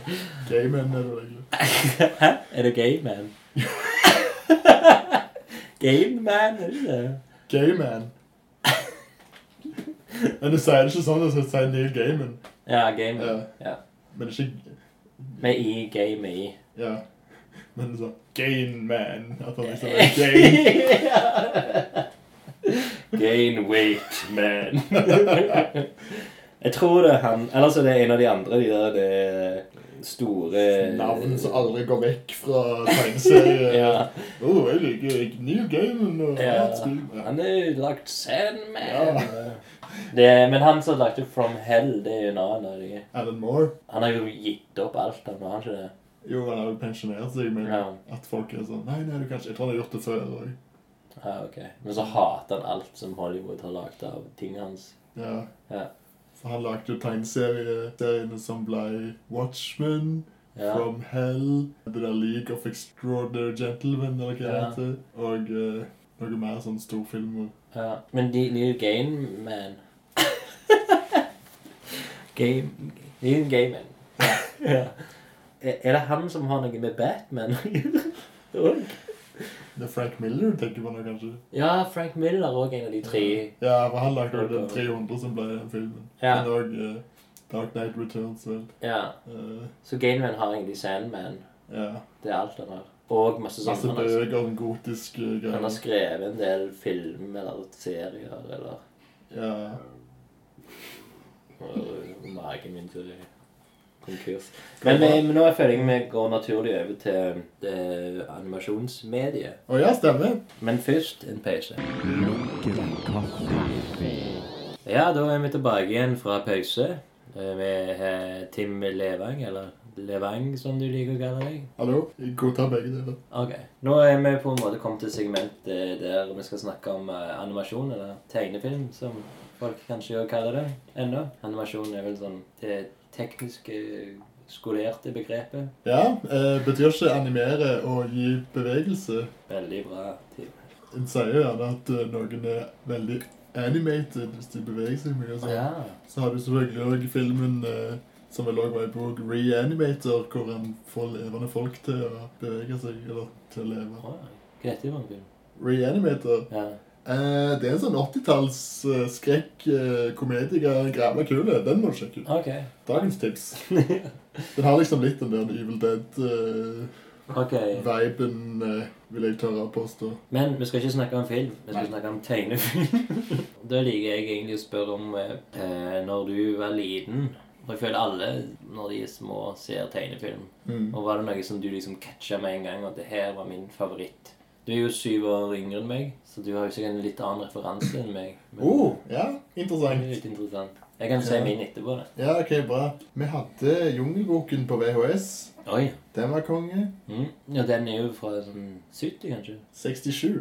Gayman er det egentlig. Hæ? Er det Gaiman? man? Game er det det? Gayman. Men du sier det ikke sånn, du sier Neil Gaiman. Ja, Gaiman. Ja. Ja. Men ikke Med i, game i. Ja. Men sånn Gain man. At han liksom er gain. Gain weight, man. Jeg tror det er han Ellers er det en av de andre, de der det store Navn som aldri går vekk fra tegneserier. Ja. Oh, jeg liker Neil Gaiman og ja. Han er lagt Sandman. Ja. Det, men han som lagde From Hell, det er jo en annen av de. Alan Moore. Han har jo gitt opp alt, han har ikke det? Jo, han har jo pensjonert seg, men Ja. at folk er sånn Nei, nei, du kan ikke Jeg tror han har gjort det før òg. Ja, ok. Men så hater han alt som Hollywood har lagd av tingene hans. Ja. Ja. For han lagde jo tegneseriene som ble Watchmen, Ja. From Hell, The League of Extraordinary Gentlemen, eller hva det Ja. heter, og eh, noe mer sånn storfilmer. ja. Men de, er jo Game Man. game De er jo Game Man. ja. Er det han som har noe med Batman å gjøre? Det er Frank Miller du tenker på nå, kanskje? ja, Frank Miller er òg en av de tre. Ja, for han lagde den 300 som ble filmen. Ja. Men også uh, Dark Knight Returns, vel. Ja. Uh, Så Game Man har egentlig Sandman. ja. Det er alt han har. Og masse sånne. Masse har, bøker, den gotiske han har skrevet en del film eller serier eller Ja. Magen min til konkurs. Men, vi- men nå føler jeg vi går naturlig over til det animasjonsmediet. Å ja, stemmer. Men først en pause. Ja, da er vi tilbake igjen fra pause. med Vi har Tim Levang, eller Levang som du liker å kalle deg. Hallo? Jeg godtar begge deler. Ok. Nå er vi på en måte kommet til segmentet der vi skal snakke om eh, animasjon, eller tegnefilm, som folk kanskje også kaller det ennå. Animasjon er vel sånn det tekniske, skolerte begrepet. Ja, eh, betyr ikke animere og gi bevegelse. Veldig bra. Tim. En sier gjerne at eh, noen er veldig animated hvis de beveger seg mye. sånn. Ja. Så har du selvfølgelig også filmen eh, som vel òg var i bok Reanimator, hvor en får levende folk til å bevege seg, eller til å leve. Hva heter det filmen? en film? Reanimator. Ja. Eh, det er en sånn 80-talls eh, skrekk-komedie. Grævla kule. Den må du sjekke ut. Ok. Dagens tips. Den har liksom litt den der Evil Dead-viben, Ok. vil jeg tørre å påstå. Men vi skal ikke snakke om film, vi skal Nei. snakke om tegnefilm. da liker jeg egentlig å spørre om eh, når du var liten For jeg føler alle når de er små, ser tegnefilm. Mm. Og var det noe som du liksom catcha med en gang, at det her var min favoritt? Du er jo syv år yngre enn meg, så du har jo sikkert en litt annen referanse enn meg. Men Oh, ja, er interessant. litt interessant. Jeg kan si Ja. min etterpå. det. Ja, ok, bra. Vi hadde Jungelboken på VHS. Oi. Den var konge. Mm. Ja, den er jo fra sånn 70, kanskje. 67.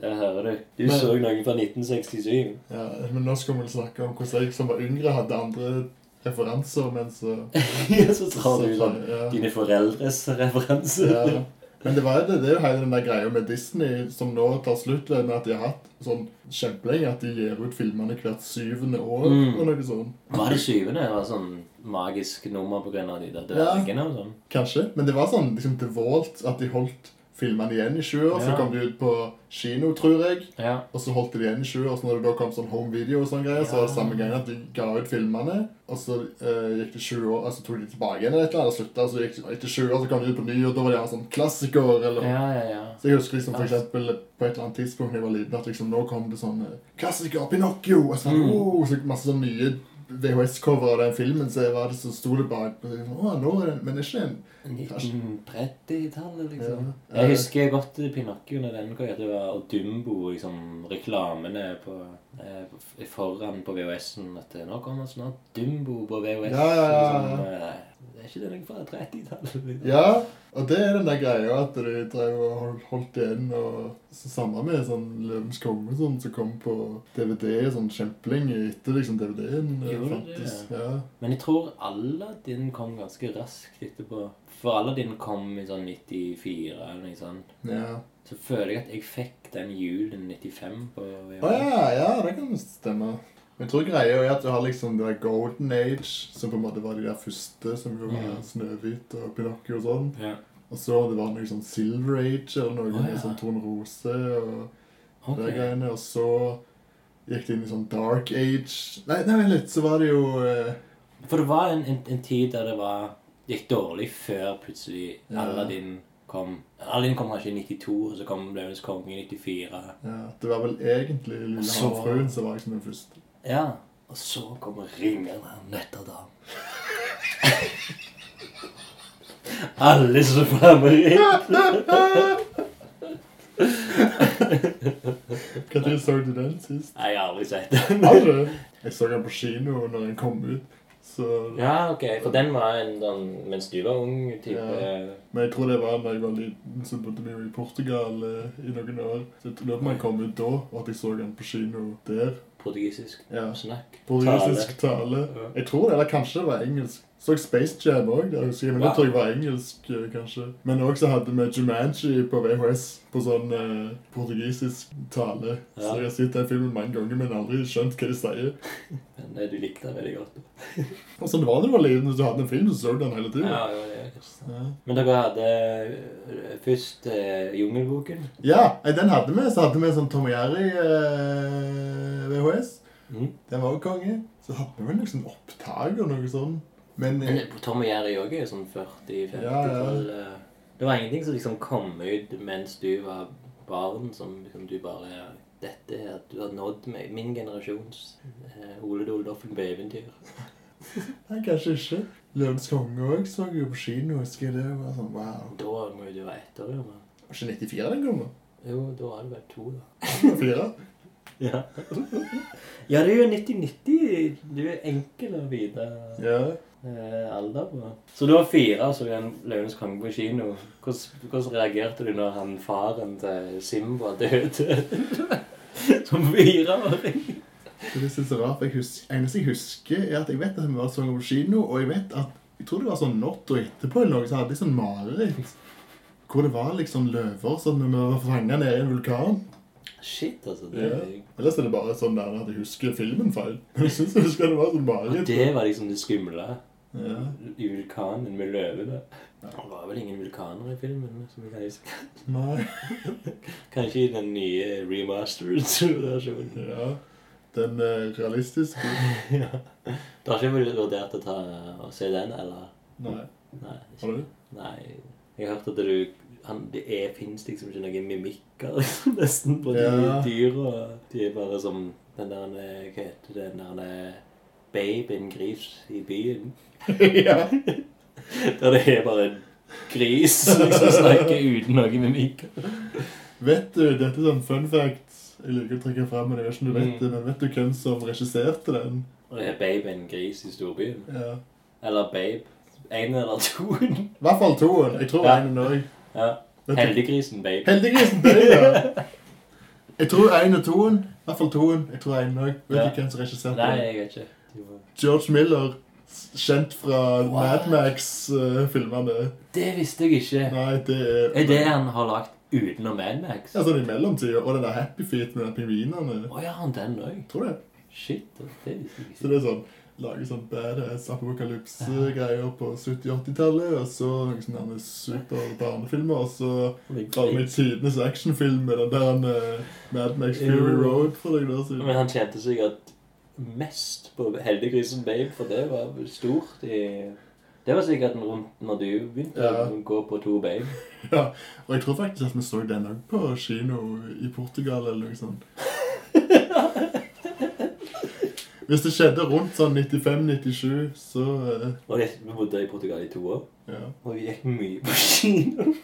Der hører du. Du Men- så noen fra 1967. Ja, men nå skal vi snakke om hvordan jeg som var yngre hadde andre referanser, men så... Ja, så tar du sånn ja. dine foreldres referanse. Ja. Men det, var jo det, det er jo hele den der greia med Disney som nå tar slutt ved at de har hatt sånn kjempelenge at de gir ut filmene hvert syvende år Mm. og noe sånt. Var det syvende? Det var sånn magisk nummer av de der dvergene og sånn? Kanskje. Men det var sånn liksom til Vault, at de holdt filmene igjen i 20 år. Så Ja. kom de ut på kino, tror jeg. Ja. Og så holdt de det igjen i 20 år. Så når det da kom sånn home video og sånn greier, så var det samme gang at de ga ut filmene. Og så eh, gikk det 20 år, altså tok de tilbake igjen eller et eller annet og slutta. Så gikk det etter sju år så kom de ut på ny, og da var det gjerne sånn klassiker. eller... Ja, ja, ja. Så jeg husker liksom for eksempel på et eller annet tidspunkt da jeg var liten, at liksom nå kom det sånn eh, Klassiker, Pinocchio! Og så, Mm. oh, så masse sånn nye VHS-cover av den filmen, så var det så sto det bak. Liksom, Å, nå er det, men det er ikke en 1930-tallet, liksom. Ja. Jeg husker godt Pinocchio når den kom. Det var og Dumbo, liksom, reklamene på, eh, foran på VHS-en. At nå kommer snart Dumbo på VHS. Ja, ja, ja. Liksom, eh, er ikke det noe fra 30-tallet? Liksom. Ja, og det er den der greia at de drev og hold- holdt igjen. og så Samme med sånn Løvens konge sånn, som kom på DVD sånn kjempelenge etter liksom DVD-en det? fantes. Ja. Men jeg tror Aladdin kom ganske raskt etterpå. For Aladdin kom i sånn 94 eller noe sånt. ja. Så føler jeg at jeg fikk den julen 95 på VHS. Å ja, ja, det kan stemme. Men jeg tror greia er at du har liksom det der Golden Age, som på en måte var de der første, som jo var Mm. Snøhvit og Pinocchio og sånn. Ja. Og så det var noe sånn Silver Age eller noe med ja. sånn Tornerose og okay. det greiene. Og så gikk det inn i sånn Dark Age. Nei, nei, litt, så var det jo eh, For det var en, en, en tid der det var gikk dårlig før plutselig Ja. Aladdin kom. Aladdin kom kanskje i 92, og så kom Løvenes konge i 94. ja, Det var vel egentlig Lille havfruen som var liksom den første. Ja. Og så kommer Ringeren Nøtterdam. Alle som var med Når så du den sist? Nei, jeg har aldri sett den. Du? Jeg så den på kino når den kom ut. Så, Ja, ok. For den var en sånn mens du var ung type Ja. Men jeg tror det var da jeg var liten, så bodde vi jo i Portugal eh, i noen år. Så jeg lurer på om den kom ut da, og at jeg så den på kino der. Portugisisk Ja. snakk. Portugisisk tale. Ja. Jeg tror det, eller kanskje det var engelsk. Så Space Jam òg, men det tror jeg var engelsk, eh, kanskje. Men òg så hadde vi Jumanji på VHS på sånn eh, portugisisk tale. Så jeg har sett den filmen mange ganger, men aldri skjønt hva de sier. Men eh, du likte den veldig godt. Og sånn var det da du var liten, du hadde en film, så så du den hele tiden. ja, det er kanskje. Ja. Men dere hadde eh, først eh, Jungelboken. Ja, den hadde vi. Så hadde vi sånn Tom Jerry eh, VHS. Mm. Den var jo konge. Så hadde vi vel sånn opptak og noe sånn. Men Men eh, Tom og Jerry òg er jo sånn 40-50 Ja, ja. eh. Det var ingenting som liksom kom ut mens du var barn, som liksom du bare Dette er at du har nådd meg, min generasjons eh, Ole Doldoffen på eventyr. nei, kanskje ikke. Løvens konge òg så jeg jo på kino. Husker jeg det var sånn wow. Da må jo du være ett år gammel. Var ikke 94 den da? Jo, da var det vel to, da. Fire? Ja. ja, det er jo 90-90. Du er enkel å vite Ja. Eh, alder på. Så du var fire og så en Løvenes konge på kino. Hvordan, hvordan reagerte du når han faren til Simba døde? Som fireåring. Det synes jeg er rart. for Jeg husker, eneste jeg husker, er at jeg vet at vi var sånn på kino, og jeg vet at jeg tror det var sånn natta etterpå eller noe, så hadde jeg sånn mareritt. Hvor det var liksom løver sånn når vi var fanga nede i en vulkan. Shit, altså. Det, Ja. Ellers er det bare sånn der at jeg husker filmen feil. Jeg synes jeg husker det var sånn mareritt. det var liksom det skumle. Ja. I vulkanen med løvene. Det var vel ingen vulkaner i filmen? som jeg kan huske. Nei. Kanskje i den nye remastered-versjonen. Ja. Den eh, realistiske. ja. Du har ikke vurdert å ta og se den, eller? Nei. Nei. Har du? Nei. Jeg har hørt at du han, Det fins liksom ikke noen mimikker liksom, nesten på de Ja. dyra. De er bare som den der Hva heter det? den der eh, Babe, en gris i byen. ja. Der det er bare en gris som liksom snakker uten noe mimikk. Vet du, dette er sånn fun fact jeg liker å trekke frem, men jeg vet ikke om du vet Mm. det, men vet du hvem som regisserte den? Og det er Babe, en gris i storbyen. Ja. Eller Babe. En eller to. I hvert fall toen. Jeg tror Ja. er òg. ja. Heldiggrisen Babe. Heldiggrisen Babe, ja. Jeg tror en og toen. I hvert fall toen. Jeg tror en òg. Vet Ja. du hvem som regisserte den? Nei, jeg vet ikke. George Miller. Kjent fra Wow. Mad Max-filmene. Det visste jeg ikke. Nei, det er Er det han har lagt utenom Mad Max? Ja, sånn i mellomtida. Og den der Happy Feet med pingvinene. Å ja, han den òg. Tror det. Shit, det visste jeg Så det er sånn Lage sånn badass apokalypse-greier på 70-80-tallet. Og så noen sånne super-barnefilmer. Og så var det med tidenes actionfilm med den der eh, Mad Max Fury Road for noen år siden. Men han tjente sikkert mest på Heldiggrisen Babe, for det var stort i Det var sikkert rundt når du begynte Ja. å gå på to babe. Ja, og jeg tror faktisk at vi så den òg på kino i Portugal eller noe sånt. Hvis det skjedde rundt sånn 95-97, så uh... Og jeg, vi bodde i Portugal i to år, ja. og vi gikk mye på kino.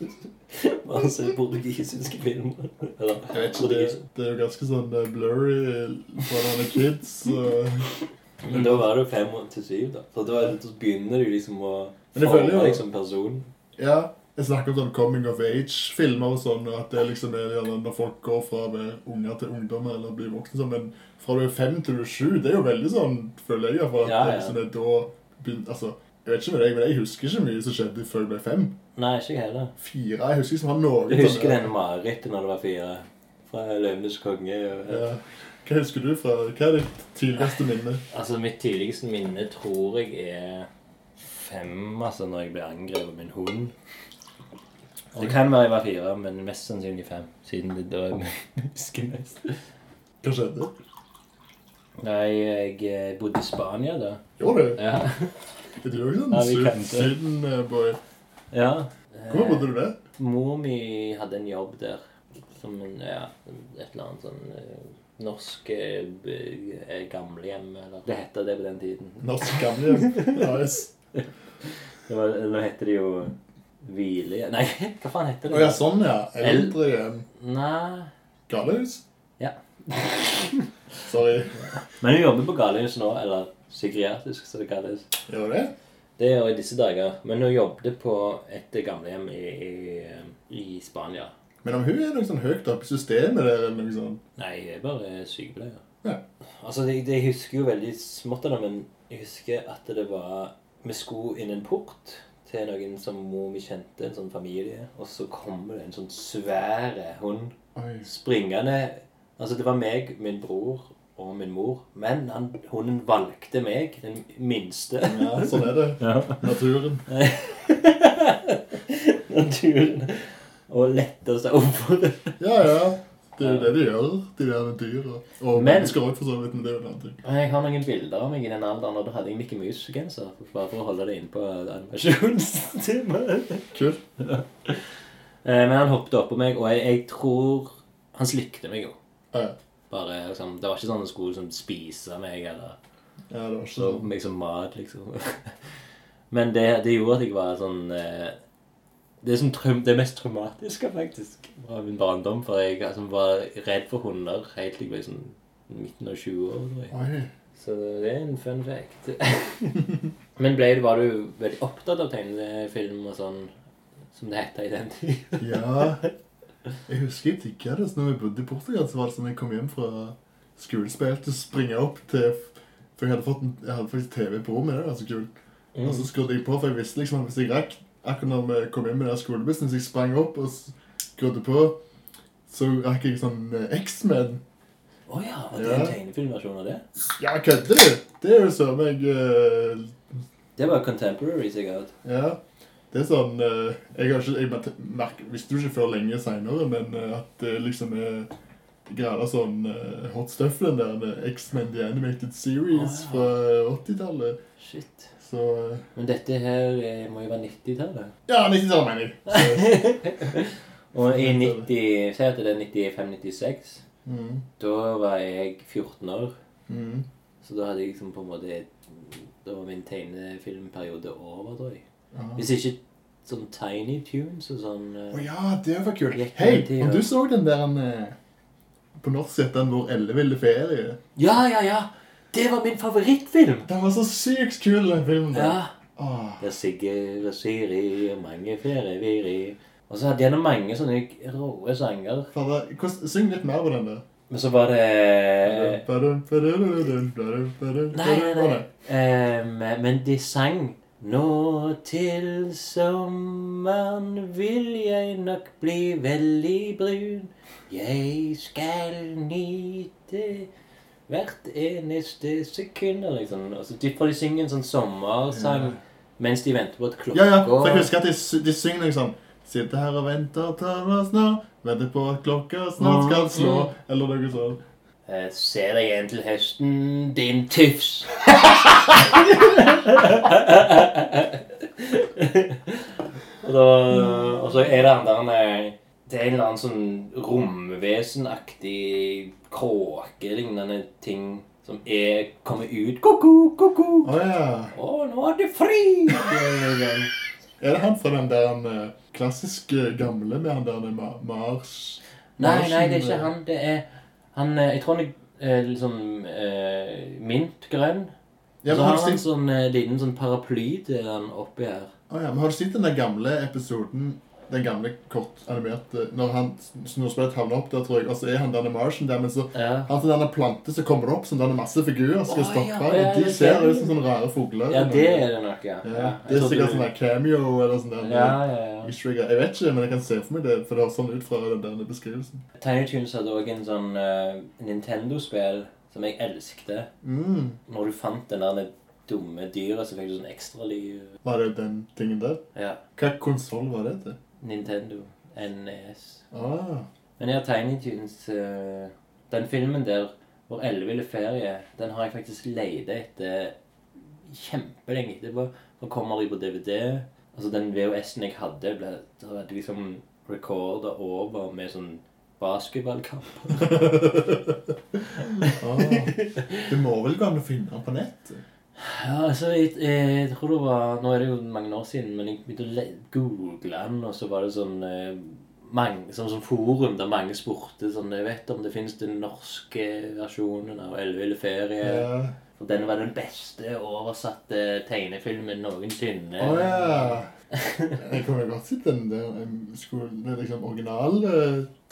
Bare se portugisiske filmer. Eller Jeg vet ikke, det, det er jo ganske sånn eh, blurry for man er kids. Så. Men da var det fem til syv, da. Så da, da begynner du liksom å forme liksom personen. Ja, jeg snakker om sånn coming of age-filmer og sånn, og at det liksom er gjerne når folk går fra å være unger til ungdommer eller blir voksne sånn, men fra du er fem til du er sju, det er jo veldig sånn, føler jeg for at Ja, det liksom er da begynt, altså, jeg vet ikke med deg, men jeg husker ikke mye som skjedde før jeg ble fem. Nei, ikke heller. Fire, jeg husker ikke om han noen Du husker denne den marerittet når du var fire? Fra Løvenes konge? Og, Ja. Hva husker du fra, hva er ditt tidligste minne? Altså, mitt tidligste minne tror jeg er fem, altså, når jeg ble angrepet av min hund. Det kan være jeg var fire, men mest sannsynlig fem, siden det da jeg husker mest. Hva skjedde? Nei, jeg eh, bodde i Spania da. Gjorde du? Ja. Er du jo ikke Ja, sånn kan det. syden-boy? ja. Hvor bodde du der? Mor mi hadde en jobb der. Som en, ja, et eller annet sånn eh, norsk eh, eh, gamlehjem, eller Det heter det på den tiden. Norsk gamlehjem. Nice. Det var, nå heter det jo Hvile... Nei, hva faen heter Å det? ja, sånn ja. Eldre hjem. Nei Galehus? Ja. Sorry. Men hun jobber på galehus nå, eller psykiatrisk, som det kalles. Gjør det? Det gjør jeg i disse dager. Men hun jobbet på et gamlehjem i, i, i Spania. Men om hun er noe sånn høyt oppe i systemet der, eller noe sånt Nei, jeg er bare sykepleier. Ja. Altså, jeg, jeg husker jo veldig smått av det, men jeg husker at det var Vi skulle inn en port til noen som mor mi kjente, en sånn familie, og så kommer det en sånn svære hund Oi. springende Altså, det var meg, min bror og min mor, men han, hunden valgte meg, den minste. Ja, sånn er det. Ja. Naturen. Naturen. Og lette seg over det. Ja, ja. Det er jo det de gjør, de der dyra. Og Men- mennesker òg, for så vidt. Men det er jo en annen ting. Jeg har noen bilder av meg i den alderen, og da hadde jeg Mickey Mouse-genser. Bare for å holde det inne på animasjonstimen. Kult. Eh, Men han hoppet oppå meg, og jeg, jeg tror Han slikte meg jo. Ja, ja. Bare, liksom, det var ikke sånn han skulle liksom, spise meg eller Ja, det var ikke så sånn. meg som mat, liksom. Men det, det gjorde at jeg var sånn eh, Det som det mest traumatiske, faktisk, fra min barndom. For jeg altså, var redd for hunder helt til jeg ble sånn midten av 20 år. Så det er en fun fact. Men ble, var du veldig opptatt av tegnefilm og sånn, som det heter i den tida? Ja. Jeg husker jeg digga det. Så når vi bodde i Portugal, så var det sånn jeg kom hjem fra skolespill til å springe opp til For jeg hadde fått en, jeg hadde faktisk TV på rommet. Det var så kult. Og så skrudde jeg på, for jeg visste liksom at hvis jeg rakk Akkurat når vi kom inn med den skolebussen, så jeg sprang opp og skrudde på, så rakk jeg sånn eh, X-Men. Å ja, var det en tegnefilmversjon av det? Ja, kødder du? Det er jo søren meg uh... Det var contemporary, sikkert. Ja. Det er sånn uh, Jeg har ikke, jeg mer- visste jo ikke før lenge seinere, men uh, at det liksom er grader sånn hot stuff, den der X-Men The Animated Series oh, ja. fra 80-tallet. Shit. Så eh, Men dette her eh, må jo være 90-tallet. Ja, 90-tallet, mener jeg. Og i 90, Si at det er 95-96. mm, Da var jeg 14 år. mm. Så da hadde jeg liksom på en måte Da var min tegnefilmperiode over, tror jeg. Ja. Hvis ikke sånn Tiny Tunes og sånn Å oh, ja, det var kult. Hei, om du så den der eh, på norsk het den Vår elleville ferie. Ja, ja, ja! Det var min favorittfilm! Den var så sykt kul, den filmen. Ja. Åh. er Sigurd og Siri og mange flere viri. Og så hadde jeg noen mange sånne råe sanger. Fader, hvordan- Syng litt mer på den der. Men så var det Nei, Nei, nei, nei. Ehm, men de sang Nå til sommeren vil jeg nok bli veldig brun. Jeg skal nyte hvert eneste sekund. Liksom. altså, så de får de synge en sånn sommersang mens de venter på at klokka Ja, ja, for jeg husker at de, de synger liksom Sitter her og venter, tar meg snart Venter på at klokka snart skal slå Eller noe sånt Jeg Se deg igjen til høsten, din tufs. og, da, og så er det han der eh, Det er en eller annen sånn romvesenaktig kråkelignende ting som er kommer ut Ko-ko, ko-ko. ja. Å, nå er det fri! Er det han fra den der eh, klassiske gamle Med han der ma Mars Nei, nei, det er ikke eh, han. Det er han eh, Jeg tror han er eh, liksom eh, mintgrønn. Ja, så men har har du han sett sånn eh, liten sånn paraply til han oppi her. Åja, men har du sett den der gamle episoden Den gamle kort animerte Når han Snorspett havner opp der, tror jeg Og så er han denne Martian der Men så Ja. Han til denne plante som kommer det opp Som denne masse figurer Skal oh, stoppe ja, ja, Og de det ser er ut som sånne rare fugler ja, det er det nok, ja. Ja, Ja, det er sikkert du... sånn cameo eller sånn der. Ja, ja, ja. Easter. Jeg vet ikke, men jeg kan se for meg det, for det høres sånn ut fra den der beskrivelsen. Tiny Tunes hadde òg en sånn uh, Nintendo-spill som jeg elsket. Mm. Når du fant den der dumme dyret, så fikk du sånn ekstraliv. Var det den tingen der? Ja. Hva konsoll var det til? Nintendo. NES. Ah, Men ja, Tiny Tunes uh, Den filmen der, Vår elleville ferie, den har jeg faktisk leid etter kjempelenge etterpå. Så kommer de på DVD. Altså Den VHS-en jeg hadde, ble hadde liksom recorda over med sånn basketballkamp. ah. Det må vel gå an å finne den på nett? Ja, altså, jeg, jeg tror det var Nå er det jo mange år siden, men jeg begynte å google den, og så var det sånn eh, mange, sånn som forum der mange spurte sånn Jeg vet om det finnes den norske versjonen av Elleville ferie. Ja. For den var den beste oversatte tegnefilmen noensinne. Oh, ja. Jeg kunne godt sett den skulle, Det er liksom originale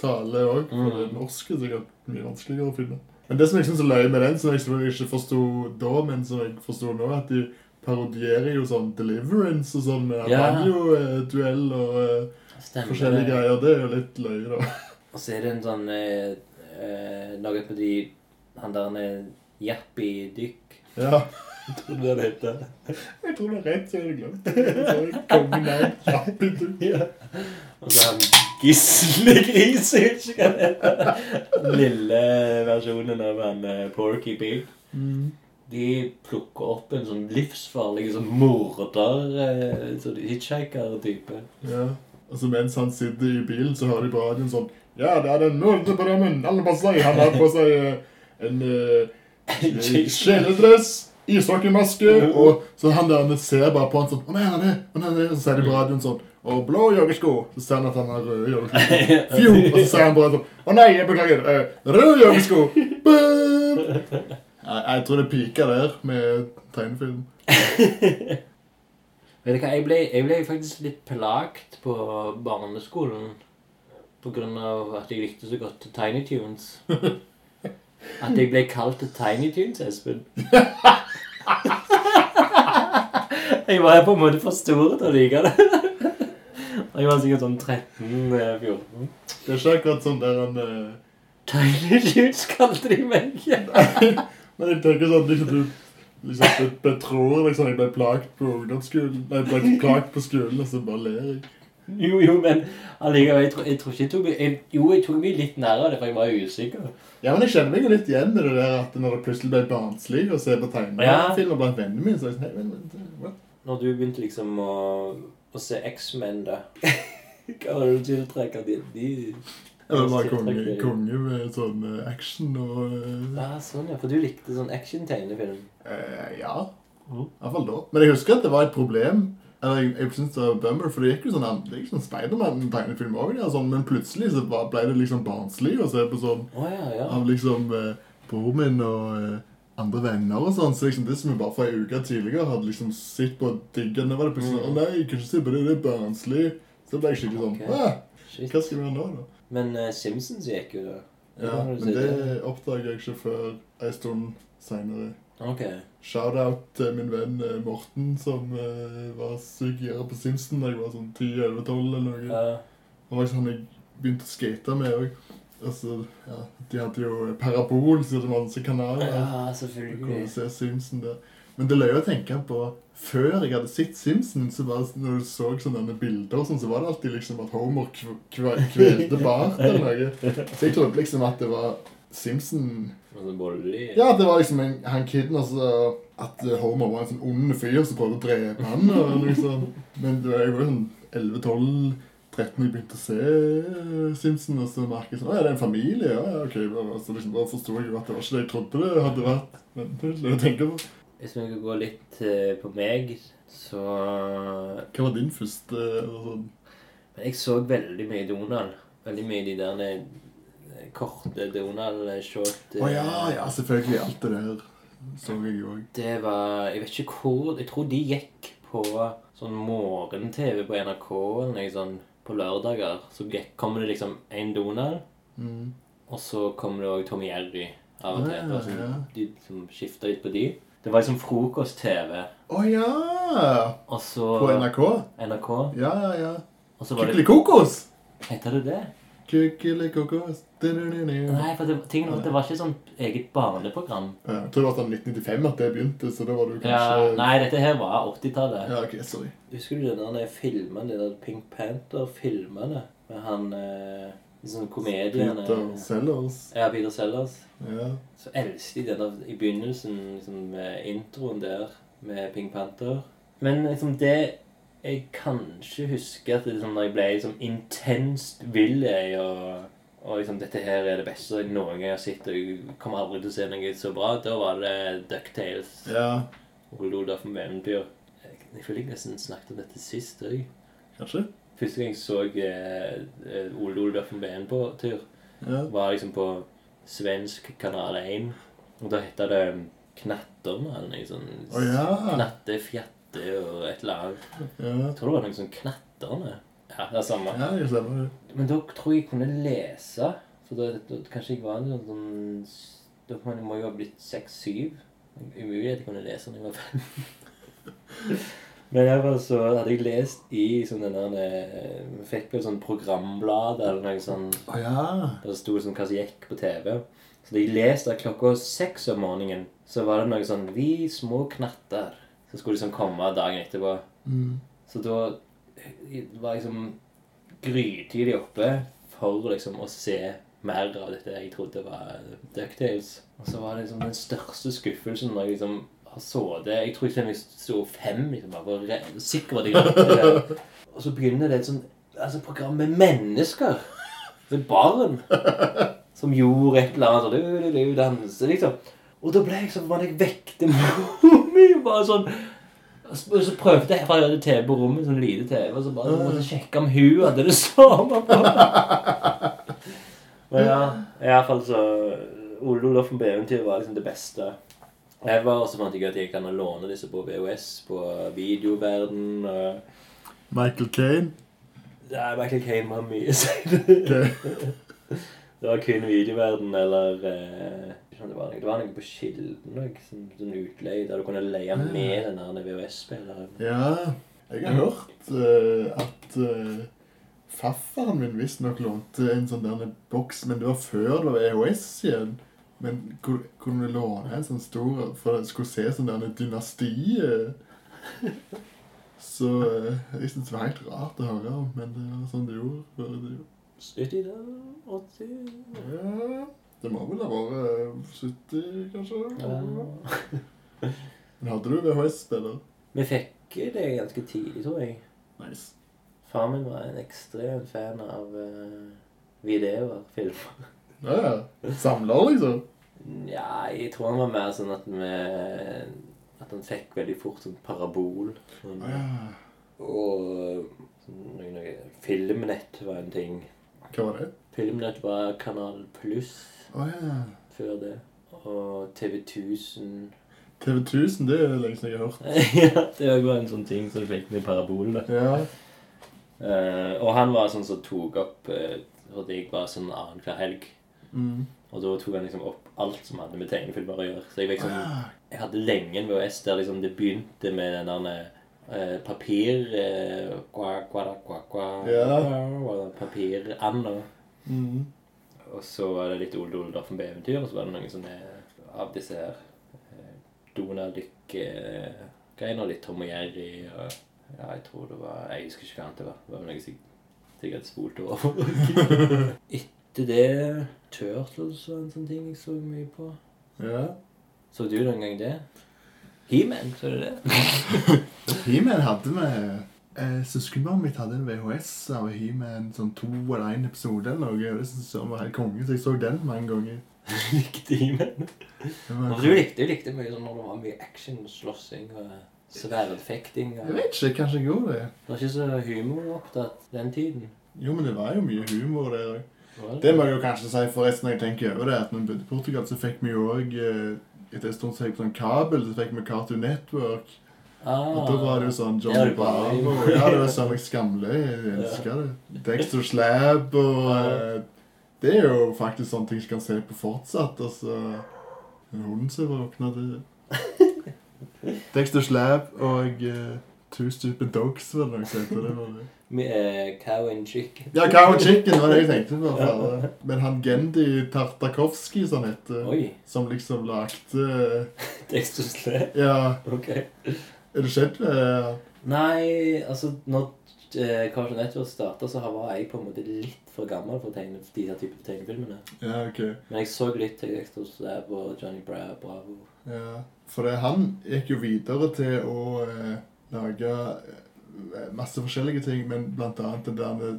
tale òg. For Mm. det norske er sikkert mye vanskeligere å finne. Men det som jeg synes er løye med den, som jeg ikke forsto da, men som jeg forsto nå, at de parodierer jo sånn Deliverance og sånn med Ja. radioduell og eh, Stemmer forskjellige greier. Det er jo litt løye, da. Og så er det en sånn eh, eh, Noe på de Han der han er Tror du det heter? Jeg tror du har rett, så jeg hadde glemt det. Så Kongen er kjapp i tur. Ja. Og så han Gislegris, jeg vet ikke hva det heter. Lille versjonen av han eh, Porky Pig. Mm. De plukker opp en sånn livsfarlig sånn morder, sånn hitchhiker-type. Ja. Og så mens han sitter i bilen, så hører de på radioen sånn Ja, det er den nordre på. Alle seg. Han har på seg eh, en uh, ishockeymaske, og så han der ser bare på han sånn Å nei, han er det. Å nei, han er det. Så sier de på radioen sånn Og blå joggesko. Så ser han at han har røde joggesko. Fjo! Og så sier han bare sånn Å nei, jeg beklager. eh, røde joggesko. Jeg, jeg tror det piker der med tegnefilm. Vet du hva, jeg ble, jeg ble faktisk litt plagt på barneskolen på grunn av at jeg likte så godt Tiny Tunes. At jeg ble kalt Tiny Tunes, Espen. Jeg var på en måte for stor til å like det. Og Jeg var sikkert sånn 13-14. Det er ikke akkurat sånn der han eh, Tiny Tunes kalte de meg. Men jeg tenker sånn at du liksom, be- betror liksom jeg ble plagt på ungdomsskolen. Nei, jeg ble plagt på skolen, og så bare ler jeg. Jo, jo, men allikevel, jeg, tror- jeg tror ikke jeg tok meg jeg, Jo, jeg tok meg litt nær av det, for jeg var usikker. Ja, men jeg kjenner meg jo litt igjen med det der at når det plutselig ble barnslig å se på tegnefilmer blant vennene mine, så er jeg sånn, hei, men, men, what? Når du begynte liksom å, å se X-Men, da Hva var det du tiltrekker de, de Jeg var bare konge, konge med sånn eh, action og eh, Ja, sånn, ja. For du likte sånn action-tegnefilm. eh, Ja, Iallfall i hvert fall da. Men jeg husker at det var et problem. Eller jeg, jeg synes det var bummer, for det gikk jo sånn, det gikk sånn Speidermann-tegnefilm også, ja, sånn, men plutselig så ble det liksom barnslig å se på sånn oh, ja, ja. av liksom eh, bror min og eh, andre venner og sånn. Så liksom det som vi bare for en uke tidligere hadde liksom sett på og digget, nå var det plutselig Mm. Å nei, jeg kan ikke se på det, det er barnslig. Så ble jeg skikkelig sånn okay. «Åh, Shit. Hva skal vi gjøre nå, da? Men uh, Simpsons gikk jo, da. Ja, men si det oppdaga jeg ikke før ei stund seinere. Ok. Shout-out til min venn eh, Morten, som uh, var syk på Simpson da jeg var sånn 10-11-12 eller noe. Ja. Han var sånn jeg begynte å skate med òg. Altså, ja, de hadde jo parabol, så det var masse kanaler. ja, Du kunne selvfølgelig. se Simpson der. Men det løy å tenke på Før jeg hadde sett Simpson, så var det, når du så sånne bilder, sånn, så var det alltid liksom at Homer kv kve- kvelte Bart eller noe. Så jeg trodde liksom at det var Simpson. Ja, det var liksom en, han kiden altså, At eh, Homer var en sånn ond fyr som prøvde å drepe han. Og liksom. Men det var, jo sånn 11-12 13 da jeg begynte å se eh, Simpson, og så merket jeg sånn Å ja, det er en familie? Ja, ja, ok. Og så liksom, da forsto jeg jo at det var ikke det jeg trodde det hadde vært. Men det er jeg tenker på. Hvis vi skal gå litt eh, på meg, så Hva var din første sånn? Men jeg så veldig mye Donald. Veldig mye de der eh, korte Donald-short. Å ja, ja, selvfølgelig. Alt det der så jeg jo òg. Det var Jeg vet ikke hvor Jeg tror de gikk på sånn morgen-TV på NRK eller noe sånn på lørdager. Så kommer det liksom en Donald, Mm. og så kommer det òg Tommy Jerry av og til. Sånn, ja. De som skifta litt på de. Det var liksom frokost-TV, Å ja! Også, På NRK? NRK. Ja, ja, ja. Og kokos! Heter det det? Kykkelikokos. Du-du-du-du. Nei, for det, tingen var det var ikke sånn eget barneprogram. Ja, Jeg tror det var sånn 1995 at det begynte, så da var du Ja, kanskje nei, dette her var 80-tallet. Ja, okay, sorry. Husker du denne der når de der Pink Panther-filmene med han eh, liksom komediene Peter Sellers. Ja, Peter Sellers. Ja. Så elsket de den i begynnelsen, liksom med introen der med Pink Panther. Men liksom det jeg kanskje husker at det, liksom, når jeg ble liksom intenst vill og, og liksom dette her er det beste jeg noen gang har sett, og jeg kommer aldri til å se noe så bra, da var det Ducktales. ja. Loda for eventyr. Jeg, jeg føler jeg nesten snakket om dette sist òg. Kanskje? Første gang jeg så eh, Ole Ole på tur, Ja. var liksom på svensk kanal 1. Og da hette det Knatterne, eller noe sånn Oh, ja. Knatte, fjatte og et eller annet. Ja. Jeg tror det var noe sånn Knatterne. Ja, det er samme. Ja, det er samme. Men da tror jeg jeg kunne lese. For da, da kanskje jeg var en sånn Da må jeg jo ha blitt seks-syv. Umulig at jeg kunne lese når jeg var fem. Men iallfall så hadde jeg lest i sånn den der eh, Vi fikk vel sånn programblad eller noe sånn Å ja. Der det sto sånn hva som gikk på TV. Så da jeg leste klokka seks om morgenen, så var det noe sånn Vi små knatter. Så skulle liksom komme dagen etterpå. Mm. Så da var liksom grytidlig oppe for liksom å se mer av dette jeg trodde var Ducktails. Og så var det liksom den største skuffelsen når jeg liksom har sittet Jeg tror ikke jeg sto fem, liksom, bare var sikker på jeg det. Og så begynner det et sånt altså, program med mennesker. Med barn. Som gjorde et eller annet. Og du, du, du, danse, liksom. Og da ble jeg sånn Man jeg vekte mor mi. Bare sånn så- og så prøvde jeg, for jeg hadde TV på rommet, sånn lite TV, og så bare måtte jeg sjekke om hun hadde det samme på. Men ja, i hvert fall så Ole Oloffen på eventyr var liksom det beste. Jeg var også fant jeg at jeg kan låne disse på VHS, på videoverden. Og... Michael Kane. Nei, Michael Caine var mye senere. Det var kun videoverden eller eh, jeg det, var det var noe på Kilden, òg, sånn, sånn utleie, der du kunne leie med den VHS-spilleren. Ja, jeg har hørt eh, at uh, faffaren min visstnok lånte en sånn der boks, men det var før det var EHS igjen. Men kunne du låne en sånn stor for du skulle se sånn der dynasti? eh? Så eh, jeg synes det var helt rart å høre om, men det var sånn det gjorde. før det gjorde. 70 da, 80 Ja, det må vel ha vært eh, 70, kanskje? ja. Men hadde du VHS-spiller? Vi fikk det ganske tidlig, tror jeg. Nice. Far min var en ekstrem fan av uh, videoer, filmer. Ja, ja. Samler, liksom. Ja, jeg tror han var mer sånn at vi At han fikk veldig fort sånn parabol. Sånn, ja. og sånn, Filmnett var en ting. Hva var det? Filmnett var Kanal Pluss Å ja. før det. Og TV 1000 TV 1000, det er det lengste jeg har hørt. Ja, det var en sånn ting som fikk meg parabol. Ja. Uh, og han var sånn som tok opp uh, fordi jeg var sånn annenhver helg. Mm. Og da tok han liksom opp alt som hadde med tegnefilmer å gjøre. Så jeg liksom Jeg hadde lenge en VHS der liksom det begynte med den der eh, papir eh, qua, qua, qua, qua, Ja. qua, Papiranda. mm. Og så var det litt Ole Ole Doffen på eventyr, og så var det noen sånne av disse her eh, Donald Duck-greiene, litt Tom og Jerry og Ja, jeg tror det var Jeg husker ikke hva annet det var. Det var noe jeg sikkert spolte over. Etter det Turtles og en sånn ting jeg så mye på. Ja. Så du noen gang det? He-Man, så du det? He-Man hadde vi eh, Søskenbarnet mitt hadde en VHS av He-Man, sånn to eller én episode eller noe. og Det synes jeg var helt konge, så jeg så den mange ganger. likte He-Man. Og du likte, jo likte mye sånn når det var mye action, slåssing og sverdfekting. Jeg vet ikke, kanskje jeg gjorde det. Det var ikke så humoropptatt den tiden. Jo, men det var jo mye humor der òg. Var Det må jeg jo kanskje si forresten når jeg tenker over det, at når vi bodde i Portugal, så fikk vi jo òg etter en stund så gikk sånn kabel, så fikk vi Cartoon Network. Ah, Og da var det jo sånn John bare- Ja, det var jeg skamle. Jeg elsker det. Dexter Slab og uh, Det er jo faktisk sånne ting jeg kan se på fortsatt. Altså En hund som våkna det Dexter Slab og uh, Two Stupid Dogs, var det noe som het. Det var det. Med eh, cow and chicken. Ja, Cow and Chicken var det jeg tenkte på. ja. Men han Gendy Tartakovsky, som han heter, Oi. som liksom lagde Dexter Slab. Ja, Ok. Er du kjent med Nei, altså når eh, Cartoon Network starta, så var jeg på en måte litt for gammel for å tegne de her type tegnefilmene. Ja, ok. Men jeg så litt til Dexter Slab og Johnny Bra Bravo. Ja, for det, han gikk jo videre til å eh, lage eh, masse forskjellige ting, men blant annet den der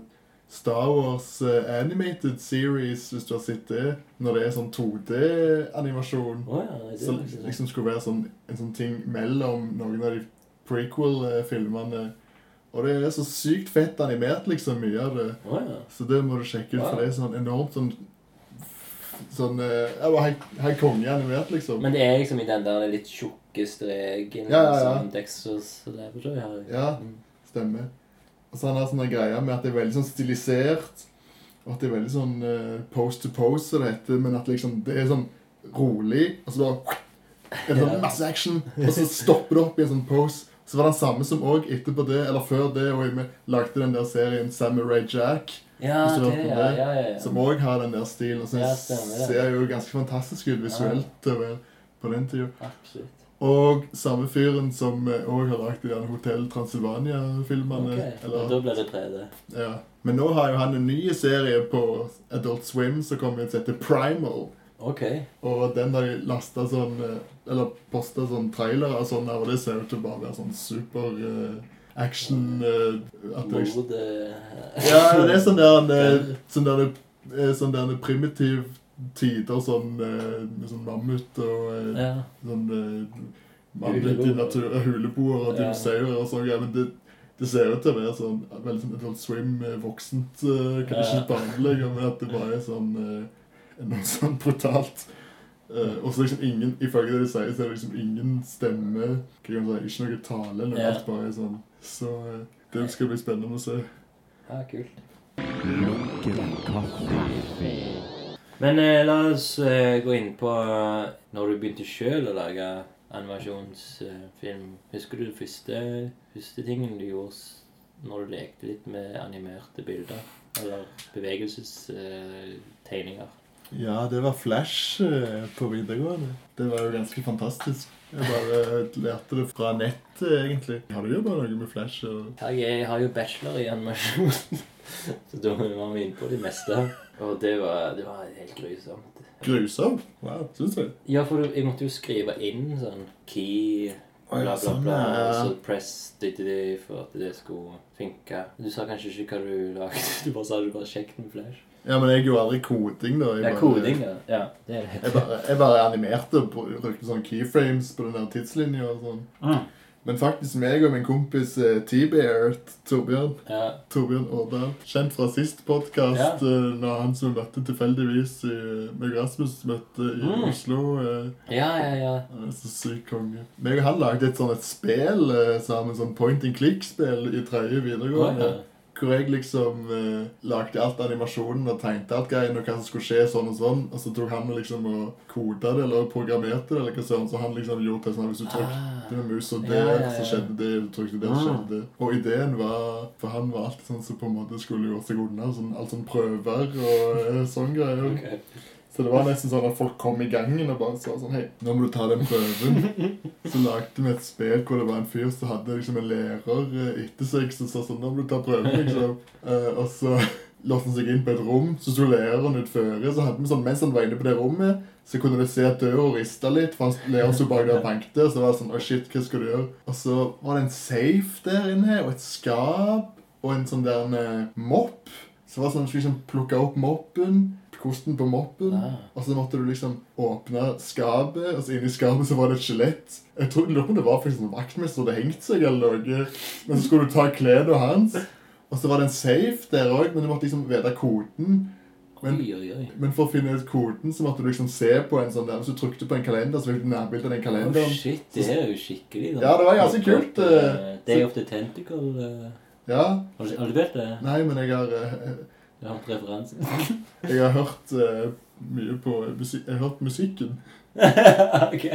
Star Wars eh, Animated Series, hvis du har sett det, når det er sånn 2D-animasjon, Oh, ja, som liksom skulle være sånn, en sånn ting mellom noen av de prequel-filmene Og det er så sykt fett animert, liksom, mye av det. Oh, ja. Så det må du sjekke ut, for det er sånn enormt sånn Sånn eh, Jeg var helt, konge animert, liksom. Men det er liksom i den der litt tjukke streken Ja, ja, ja. som Dexters Laboratory har. Ja. Mm. Stemmer. Så han har sånne greier med at det er veldig sånn stilisert. Og at det er veldig sånn uh, pose to pose, som det heter. Men at liksom det er sånn rolig, og så bare er det sånn masse action, og så stopper det opp i en sånn pose. Så var det den samme som òg etterpå det, eller før det, og vi lagde den der serien Samurai Jack, Ja, det, ja, det, ja, ja, ja. som òg har den der stilen. Og så ser jo ganske fantastisk ut visuelt på den tida. Absolutt. Og samme fyren som òg har lagd de Hotell Transylvania-filmene. Ok, eller- da blir det 3D. Ja. Men nå har jo han en ny serie på Adult Swim som kommer ut som heter Primal. Ok. Og den har de lasta sånn eh, Eller posta sånn trailere og sånn, og det ser ut til å bare være sånn super eh, action eh, Mord eh, Ja, det er sånn der, sånn der, sånn der primitiv tider, sånn eh, med sånn mammut og eh, Ja. sånn eh, mammut i natur, huleboer og Ja. og sånn. Ja, men det, det ser ut til å være sånn veldig sånn Adult Swim, voksent, eh, Ja. ikke barnelig, men at det bare er sånn eh, noe sånn brutalt. Uh, og så liksom ingen, ifølge det de sier, så er det liksom ingen stemme, hva kan si, ikke noe tale, eller yeah. alt bare sånn. Så det skal bli spennende å se. ja, kult. Lunken kaffe. Men eh, la oss eh, gå inn på eh, når du begynte sjøl å lage animasjonsfilm. Husker du den første, første tingen du gjorde når du lekte litt med animerte bilder? Eller bevegelsestegninger? Ja, det var Flash eh, på videregående. Det var jo ganske fantastisk. Jeg bare lærte det fra nettet, egentlig. Har du jobba noe med Flash? Og... Ja, jeg har jo bachelor i animasjon, så da var vi inne på det meste. Og det var, det var helt grusomt. Grusomt? Wow, syns jeg. Ja, for jeg måtte jo skrive inn sånn key bla, bla, sånn, bla. Og så press det til det for at det skulle funke. Du sa kanskje ikke hva du lagde. Du bare sa du bare sjekket med Flash. Ja, men jeg gjorde aldri koding, da. Jeg Ja, bare- koding, ja. ja. Det er Jeg bare, jeg bare animerte og brukte sånne keyframes på den der tidslinja og sånn. Mm. Men faktisk meg og min kompis eh, T-Bear, Torbjørn, Ja. Torbjørn Årdal, kjent fra sist podkast, når han som møtte tilfeldigvis i, meg og Rasmus møtte i Mm. Oslo eh, ja, ja, ja. Så syk konge. Meg og han lagde et sånn et spill eh, sammen, sånn point and click-spill i tredje videregående. videregående. ja. Hvor jeg liksom eh, lagde alt animasjonen og tegnte alt greiene og hva som skulle skje sånn og sånn. Og så tok han liksom og koda det eller programmerte det, eller hva sånn, så han liksom gjorde det sånn hvis du trykte Ah. med mus og Ja, ja, ja. så skjedde det, du trykte der, så Mm. skjedde det. Og ideen var For han var alltid sånn som på en måte skulle gjort seg unna. Sånn, alt sånn prøver og eh, sånn greier. Ok. Så det var nesten sånn at folk kom i gangen og bare sa sånn Hei, nå må du ta den prøven. Så lagde vi et spill hvor det var en fyr som hadde liksom en lærer eh, etter seg som sa sånn Nå må du ta prøven, liksom. Eh, og så låste han seg inn på et rom, så sto læreren utføre. Så hadde vi sånn, mens han var inne på det rommet, så kunne du se at døra rista litt, for han- læreren sto bak der og bankte. Og så var det sånn Å, shit, hva skal du gjøre? Og så var det en safe der inne, og et skap, og en sånn der en, eh, mopp. Så det var sånn skulle liksom plukke opp moppen, kosten på moppen. Ja. Og så måtte du liksom åpne skapet, og så inni skapet så var det et skjelett. Jeg tror lurer på om det var faktisk en vaktmester som hadde hengt seg, eller noe. Men så skulle du ta klærne hans. Og så var det en safe der òg, men du måtte liksom vite koden. Men, Oi, oi, oi. men for å finne ut koden, så måtte du liksom se på en sånn der Hvis du trykte på en kalender, så fikk du nærbilde av den Oh, kalenderen. shit, det er jo skikkelig Da. Ja, det var ganske kult, eh, Day of the Tentacle. eh. Ja. Har du, har du spilt det? Nei, men jeg har, eh, Du har hørt referansen? jeg har hørt uh, mye på musikk Jeg har hørt musikken. ok.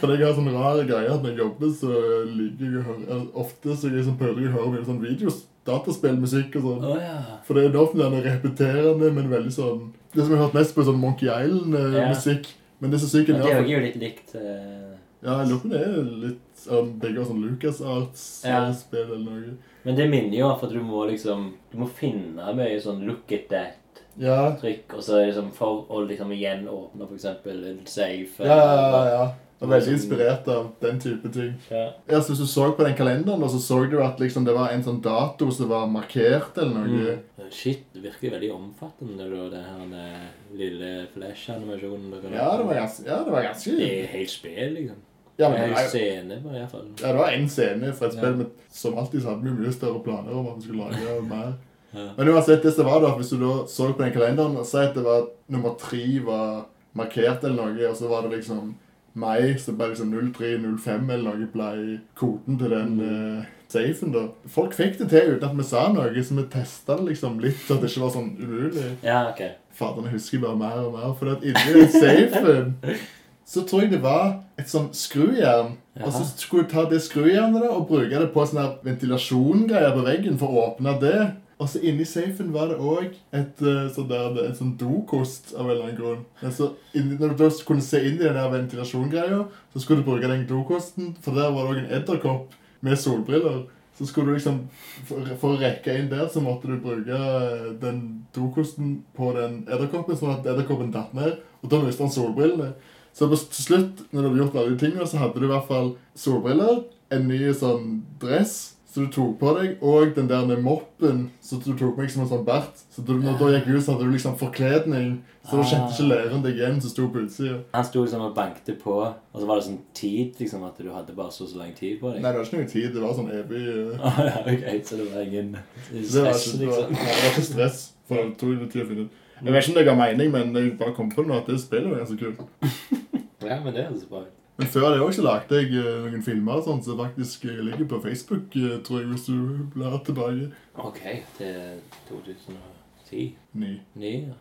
For jeg har sånn rare greier at når jeg jobber, så liker jeg å høre Ofte så er jeg sånn prøver jeg å høre mye sånn videos, dataspillmusikk og sånn. Oh, ja. For det er ofte den repeterende, men veldig sånn Det som jeg har hørt mest på, er sånn Monkey Island-musikk. Men det som Ja, sikkert Det er er jo litt likt uh... Ja, jeg lurer på om det er litt um, Begge har sånn Ja. LucasArts-spill eller noe. Men det minner jo om at du må liksom Du må finne mye sånn 'look at that'-trykk, Ja. og så liksom for å liksom igjen åpne eksempel en safe. Ja, ja, ja. Og veldig inspirert av den type ting. Ja. Altså, Hvis du så på den kalenderen, og så så du at liksom det var en sånn dato som var markert, eller noe. Mm. Shit, det virker veldig omfattende, da, det her med lille flash-animasjonen. Ja, det var ganske, ja, det var ganske Det er helt spill, liksom. Ja, men er det jo en scene i hvert fall. Ja, det var én scene fra et Ja. spill, men som alltid hadde vi mye større planer om at vi skulle lage mer. Ja. Men uansett, det som var da, hvis du da så på den kalenderen og sa at det var nummer tre var markert eller noe, og så var det liksom mai, så ble liksom 0305 eller noe ble koden til den Mm. uh, safen da. Folk fikk det til uten at vi sa noe, så vi testet det liksom litt, så det ikke var sånn umulig. Ja, ok. Faderne husker bare mer og mer, for at inni den safen så tror jeg det var et sånn skrujern. Og så skulle du ta det skrujernet da, og bruke det på sånne ventilasjongreier på veggen for å åpne det. Og så inni safen var det òg et eh, sånn der, en sånn dokost av en eller annen grunn. Men så inni, når du kunne se inn i den der ventilasjongreia, så skulle du bruke den dokosten, for der var det òg en edderkopp med solbriller. Så skulle du liksom, for, for å rekke inn der, så måtte du bruke eh, den dokosten på den edderkoppen, sånn at edderkoppen datt ned. Og da mistet han solbrillene. Så på til slutt, når du hadde gjort alle de tingene, så hadde du i hvert fall solbriller, en ny sånn dress som du tok på deg, og den der med moppen som du tok med som en sånn bart. Så du, når du gikk ut, så hadde du liksom forkledning, så du kjente ikke læreren deg igjen som sto på utsida. Han sto liksom og bankte på, og så var det sånn tid, liksom, at du hadde bare så så lang tid på deg? Nei, det var ikke noe tid. Det var sånn evig uh, Å ja, ok, så det var ingen Det var stress, ikke, det var, liksom. nei, det var ikke stress. For det tok litt tid å finne ut. Jeg vet ikke om det ga mening, men jeg bare kom på det nå at det spillet var ganske kult. Ja, men det høres bra ut. Men før det også så lagde jeg eh, noen filmer og sånt, som faktisk eh, ligger på Facebook, eh, tror jeg, hvis du blar tilbake. Ok, til 2010. 9. 9, ja.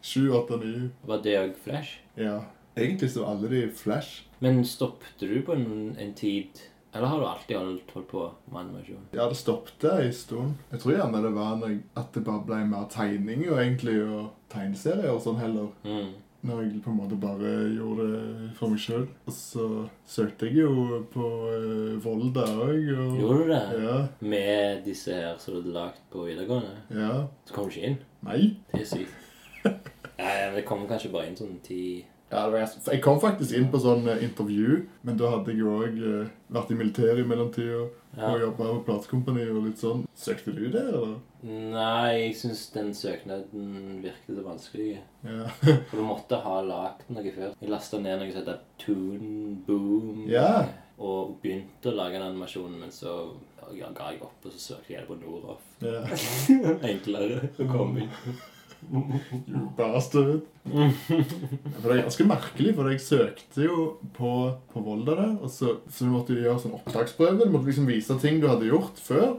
Sju, åtte, ni. Var det òg Flash? Ja. Egentlig så var alle de Flash. Men stoppet du på en, en tid Eller har du alltid holdt, holdt på med animasjon? Ja, det stoppet en stund. Jeg tror gjerne det var jeg, at det bare ble mer tegning og egentlig, og tegneserier og sånn heller. Mm. Når jeg på en måte bare gjorde det for meg sjøl. Og så søkte jeg jo på uh, Volda òg. Og, Gjorde du det? Ja. Med disse her som du hadde lagd på videregående? Ja. Så kom du ikke inn? Nei. Det er sykt. Ja, det kommer kanskje bare inn sånn ti Ja, det var ganske, jeg kom faktisk inn på sånn eh, intervju, men da hadde jeg jo òg vært i militæret i mellomtida. ja. Og jobba på platekompani og litt sånn. Søkte du det, eller? Nei, jeg syns den søknaden virket vanskelig. Ja. For du måtte ha lagd noe før. Jeg lasta ned noe som heter Toon Boom. Ja. Og begynte å lage en animasjon, men så ga jeg opp, og så søkte jeg det på Noroff. ja. Enklere å komme inn. You bastard. For det er ganske merkelig, for jeg søkte jo på, på Volda der, og så, så vi måtte gjøre sånn opptaksprøve. Du måtte liksom vise ting du hadde gjort før,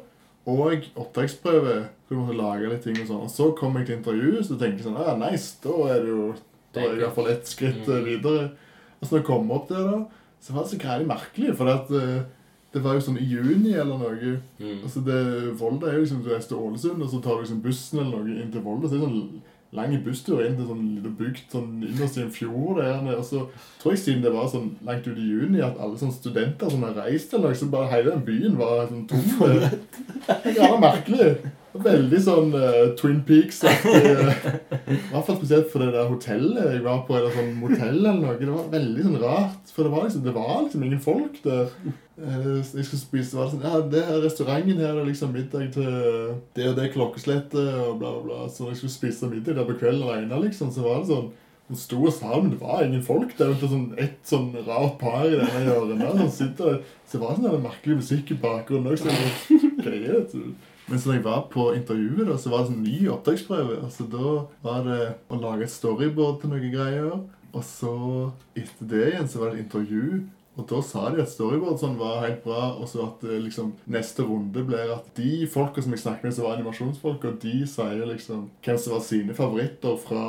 og opptaksprøve. Du måtte lage litt ting og sånn. Og så kom jeg til intervju, så tenkte jeg sånn, ah, nice, da er det jo da er det i hvert fall ett skritt eh, videre. Og så når jeg kom opp der da, så var det så greilig merkelig, for at, eh, det var jo sånn i juni eller noe. Mm. Altså det, Volda er jo liksom, du reiser til Ålesund, og så tar du liksom bussen eller noe inn til Volda. Så det er sånn lang busstur inn til sånn lille bygd sånn innerst i en fjord der. Og så tror jeg siden det var sånn langt ut i juni at alle sånne studenter som har reist eller noe, så bare hele den byen var sånn tom. Det var merkelig. Veldig sånn uh, Twin Peaks-aktig. eh, I hvert fall spesielt for det der hotellet jeg var på, eller sånn motell eller noe. Det var veldig sånn rart, for det var liksom, det var liksom ingen folk der. Eh, Jeg skulle spise, var det sånn, ja, det her restauranten her er liksom middag til det og det klokkeslettet og bla bla bla. Så når jeg skulle spise middag der på kvelden alene, liksom, så var det sånn, hun sto og sa, men det var ingen folk. Det var sånn, et sånn rart par i denne hjørnet som sitter der. Så det var sånn en merkelig musikk i bakgrunnen òg. Sånn, det? Men så da jeg var på intervjuet, da, så var det sånn ny opptaksprøve. Altså, da var det å lage et storyboard til noen greier. Og så, etter det igjen, så var det et intervju. Og da sa de at storyboard sånn var helt bra, og så at eh, liksom, neste runde blir at de folka som jeg snakket med, som var animasjonsfolk, og de sier liksom hvem som var sine favoritter fra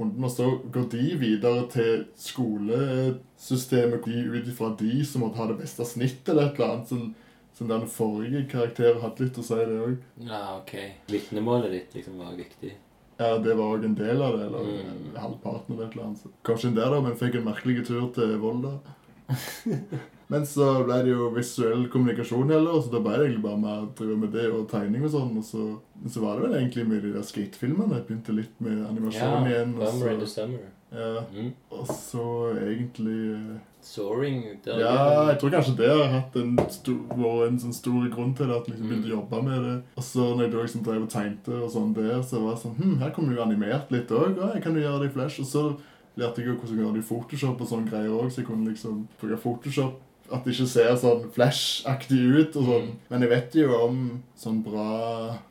runden. Og så går de videre til skolesystemet, de ut ifra de som måtte ha det beste snittet eller et eller annet. Sånn, som den forrige karakteren hadde litt å si, det òg. Ja, ok. Vitnemålet ditt liksom var viktig. Ja, det var òg en del av det, eller Mm. halvparten eller et eller annet. Kanskje en del, da, men fikk en merkelig tur til Volda. men så ble det jo visuell kommunikasjon heller, så da ble det egentlig bare med å drive med det og tegning og sånn. Og så, så var det vel egentlig med de der skatefilmene. Jeg begynte litt med animasjon igjen. Og Bummer in the så, Summer. ja, Mm. og så egentlig eh, Soaring. Der Ja, jeg tror kanskje det har hatt en vært en sånn stor grunn til det, at jeg liksom begynte å jobbe med det. Og så når jeg da liksom drev og tegnte og sånn der, så var det sånn Hm, her kommer jo animert litt òg. Ja, jeg kan jo gjøre det i Flash. Og så lærte jeg jo hvordan jeg gjør det i Photoshop og sånne greier òg, så jeg kunne liksom bruke Photoshop at det ikke ser sånn Flash-aktig ut og sånn. Men jeg vet jo om sånn bra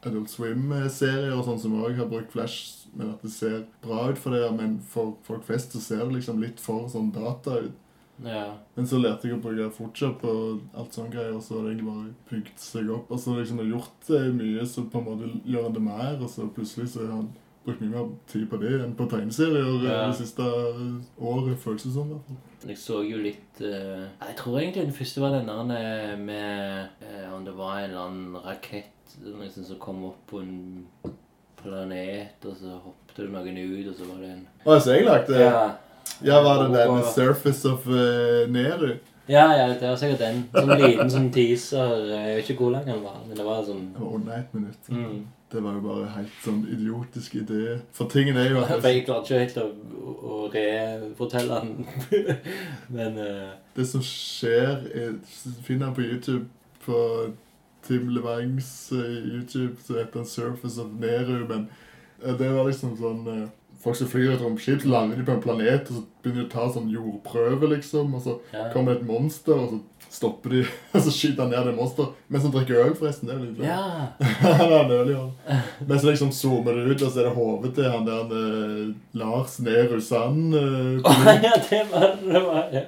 Adult Swim-serier og sånn som òg har brukt Flash, men at det ser bra ut for det. Men for folk flest så ser det liksom litt for sånn data ut. Ja. Men så lærte jeg å bruke Photoshop og alt sånne greier, og så har det egentlig bare bygd seg opp. Og så liksom har gjort det mye, så på en måte gjør han det mer, og så plutselig så er han brukt mye mer tid på det enn på tegneserier Ja. det siste året, føles det som. i hvert fall. Jeg så jo litt uh, Jeg tror egentlig den første var den der eh, med uh, Om det var en eller annen rakett liksom, som kom opp på en planet, og så hoppet det noen ut, og så var det en Å, så jeg lagde Ja, Ja, var det den Surface of uh, Neru? ja, ja det var sikkert den. Sånn liten som teaser. Jeg vet ikke hvor lang den var, men det var sånn Det under ett minutt. mm. Det var jo bare helt sånn idiotisk idé. For tingen er jo at jeg klarte ikke helt å, å refortelle den. men uh... det som skjer er, Finner han på YouTube på Tim Levangs eh, YouTube, så heter han Surface of Neru, men eh, det var liksom sånn Folk som flyr et romskip, så lander de på en planet, og så begynner de å ta sånn jordprøve, liksom, og så ja. kommer det et monster, og så stopper de, og så skyter han ned det monster. Mens han drikker øl, forresten. Det er litt bra. ja. Han er nølig, han. Men så liksom zoomer det ut, og så er det hodet til han der eh, Lars Nehru Sand. eh, oh, ja, det var det. Var, ja.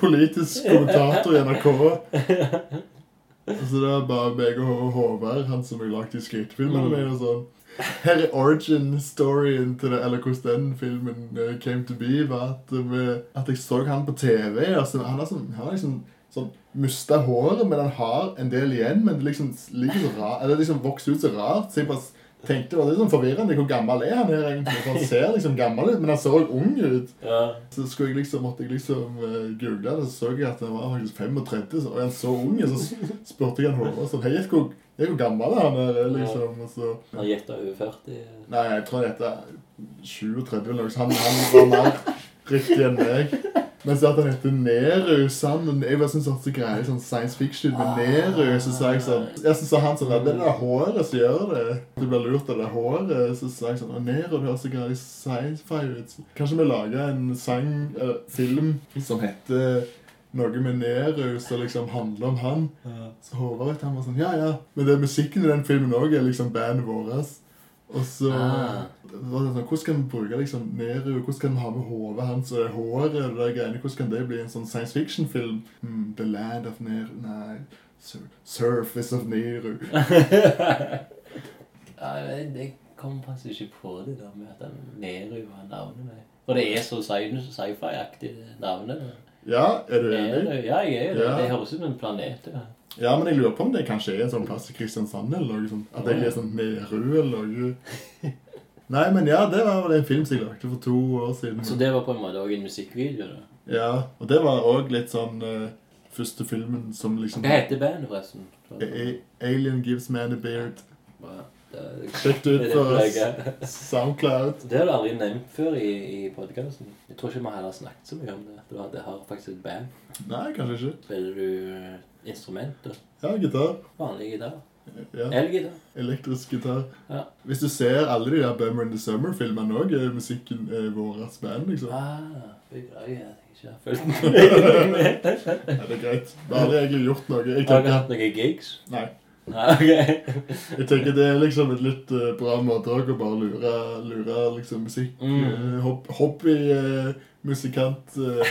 politisk kommentator i NRK. Så det er bare meg og Håvard, han som har lagd de skrytefilmene Mm. mine og sånn. Her er origin-storyen til det, eller hvordan den filmen uh, came to be, var at, uh, at jeg så han på TV. Altså, han har sånn, han har liksom sånn mista håret, men han har en del igjen. Men det liksom ligger så rart, eller liksom vokser ut så rart. Så jeg bare tenkte, det var litt sånn forvirrende. Hvor gammel er han her egentlig? For han ser liksom gammel ut, men han så ung ut. Ja. Så skulle jeg liksom, måtte jeg liksom uh, google det, så så jeg at han var faktisk 35, så, og han så ung ut. Så spurte jeg han håret, sånn, hei, hvor, jo gammel er han der, liksom? Og så, Han gjetta over 40. nei, jeg tror han heter 37 eller noe, så han, han var mer riktig enn meg. Men så at han heter Neru Sand, jeg bare syns at så greier sånn science fiction med Neru, så sa jeg sånn, jeg syns han sånn, det er det håret som gjør det. Du blir lurt av det håret, så sa jeg sånn, Nero, det høres så greier sci-fi ut. Kanskje vi lager en sang, eller film, som heter noe med Neru, som liksom handler om han. Så Håvard han var sånn, ja, ja. Men det musikken i den filmen også er liksom bandet våres. Og så Ah. var det sånn, hvordan kan vi bruke liksom Neru, hvordan kan vi ha med hodet hans og håret og det der greiene, hvordan kan det bli en sånn science fiction-film? Mm, The Land of Neru, nei, Sur Surface of Neru. ja, jeg, jeg kom faktisk ikke på det der med at Neru var navnet. Og For det er så sci- sci-fi-aktig navnet. Ja, er du enig? ja, jeg er jo det. Ja. Det høres ut som en planet. Ja. Ja, men jeg lurer på om det kanskje er en sånn plass i Kristiansand eller noe sånt. At det er sånn Neru eller noe. Nei, men ja, det var en film som jeg lagde for to år siden. Så det var på en måte òg en musikkvideo? da. Ja, og det var også litt sånn uh, første filmen som liksom... Hva heter bandet, forresten? A- Alien Gives Man a Beard. Det- Sjekk det ut på Soundcloud. Det har du aldri nevnt før i, i podkasten. Jeg tror ikke vi heller har snakket så mye om det. Du har, det har faktisk et band. Nei, kanskje ikke. Spiller du eh, instrumenter? Ja, gitar. Vanlig gitar? Ja, Elgitar? elektrisk gitar. Ja. Hvis du ser alle de der Bummer in the Summer-filmene også, er musikken eh, våres band, liksom. Ah, beklager ikke har fulgt med. Ja, det er greit. Vi har aldri egentlig gjort noe. Jeg Har dere hatt noen gigs? nei. Nei, ok. Jeg tenker det er liksom et litt uh, bra måte også å bare lure, lure liksom musikk. Mm. uh, Hobbymusikant uh,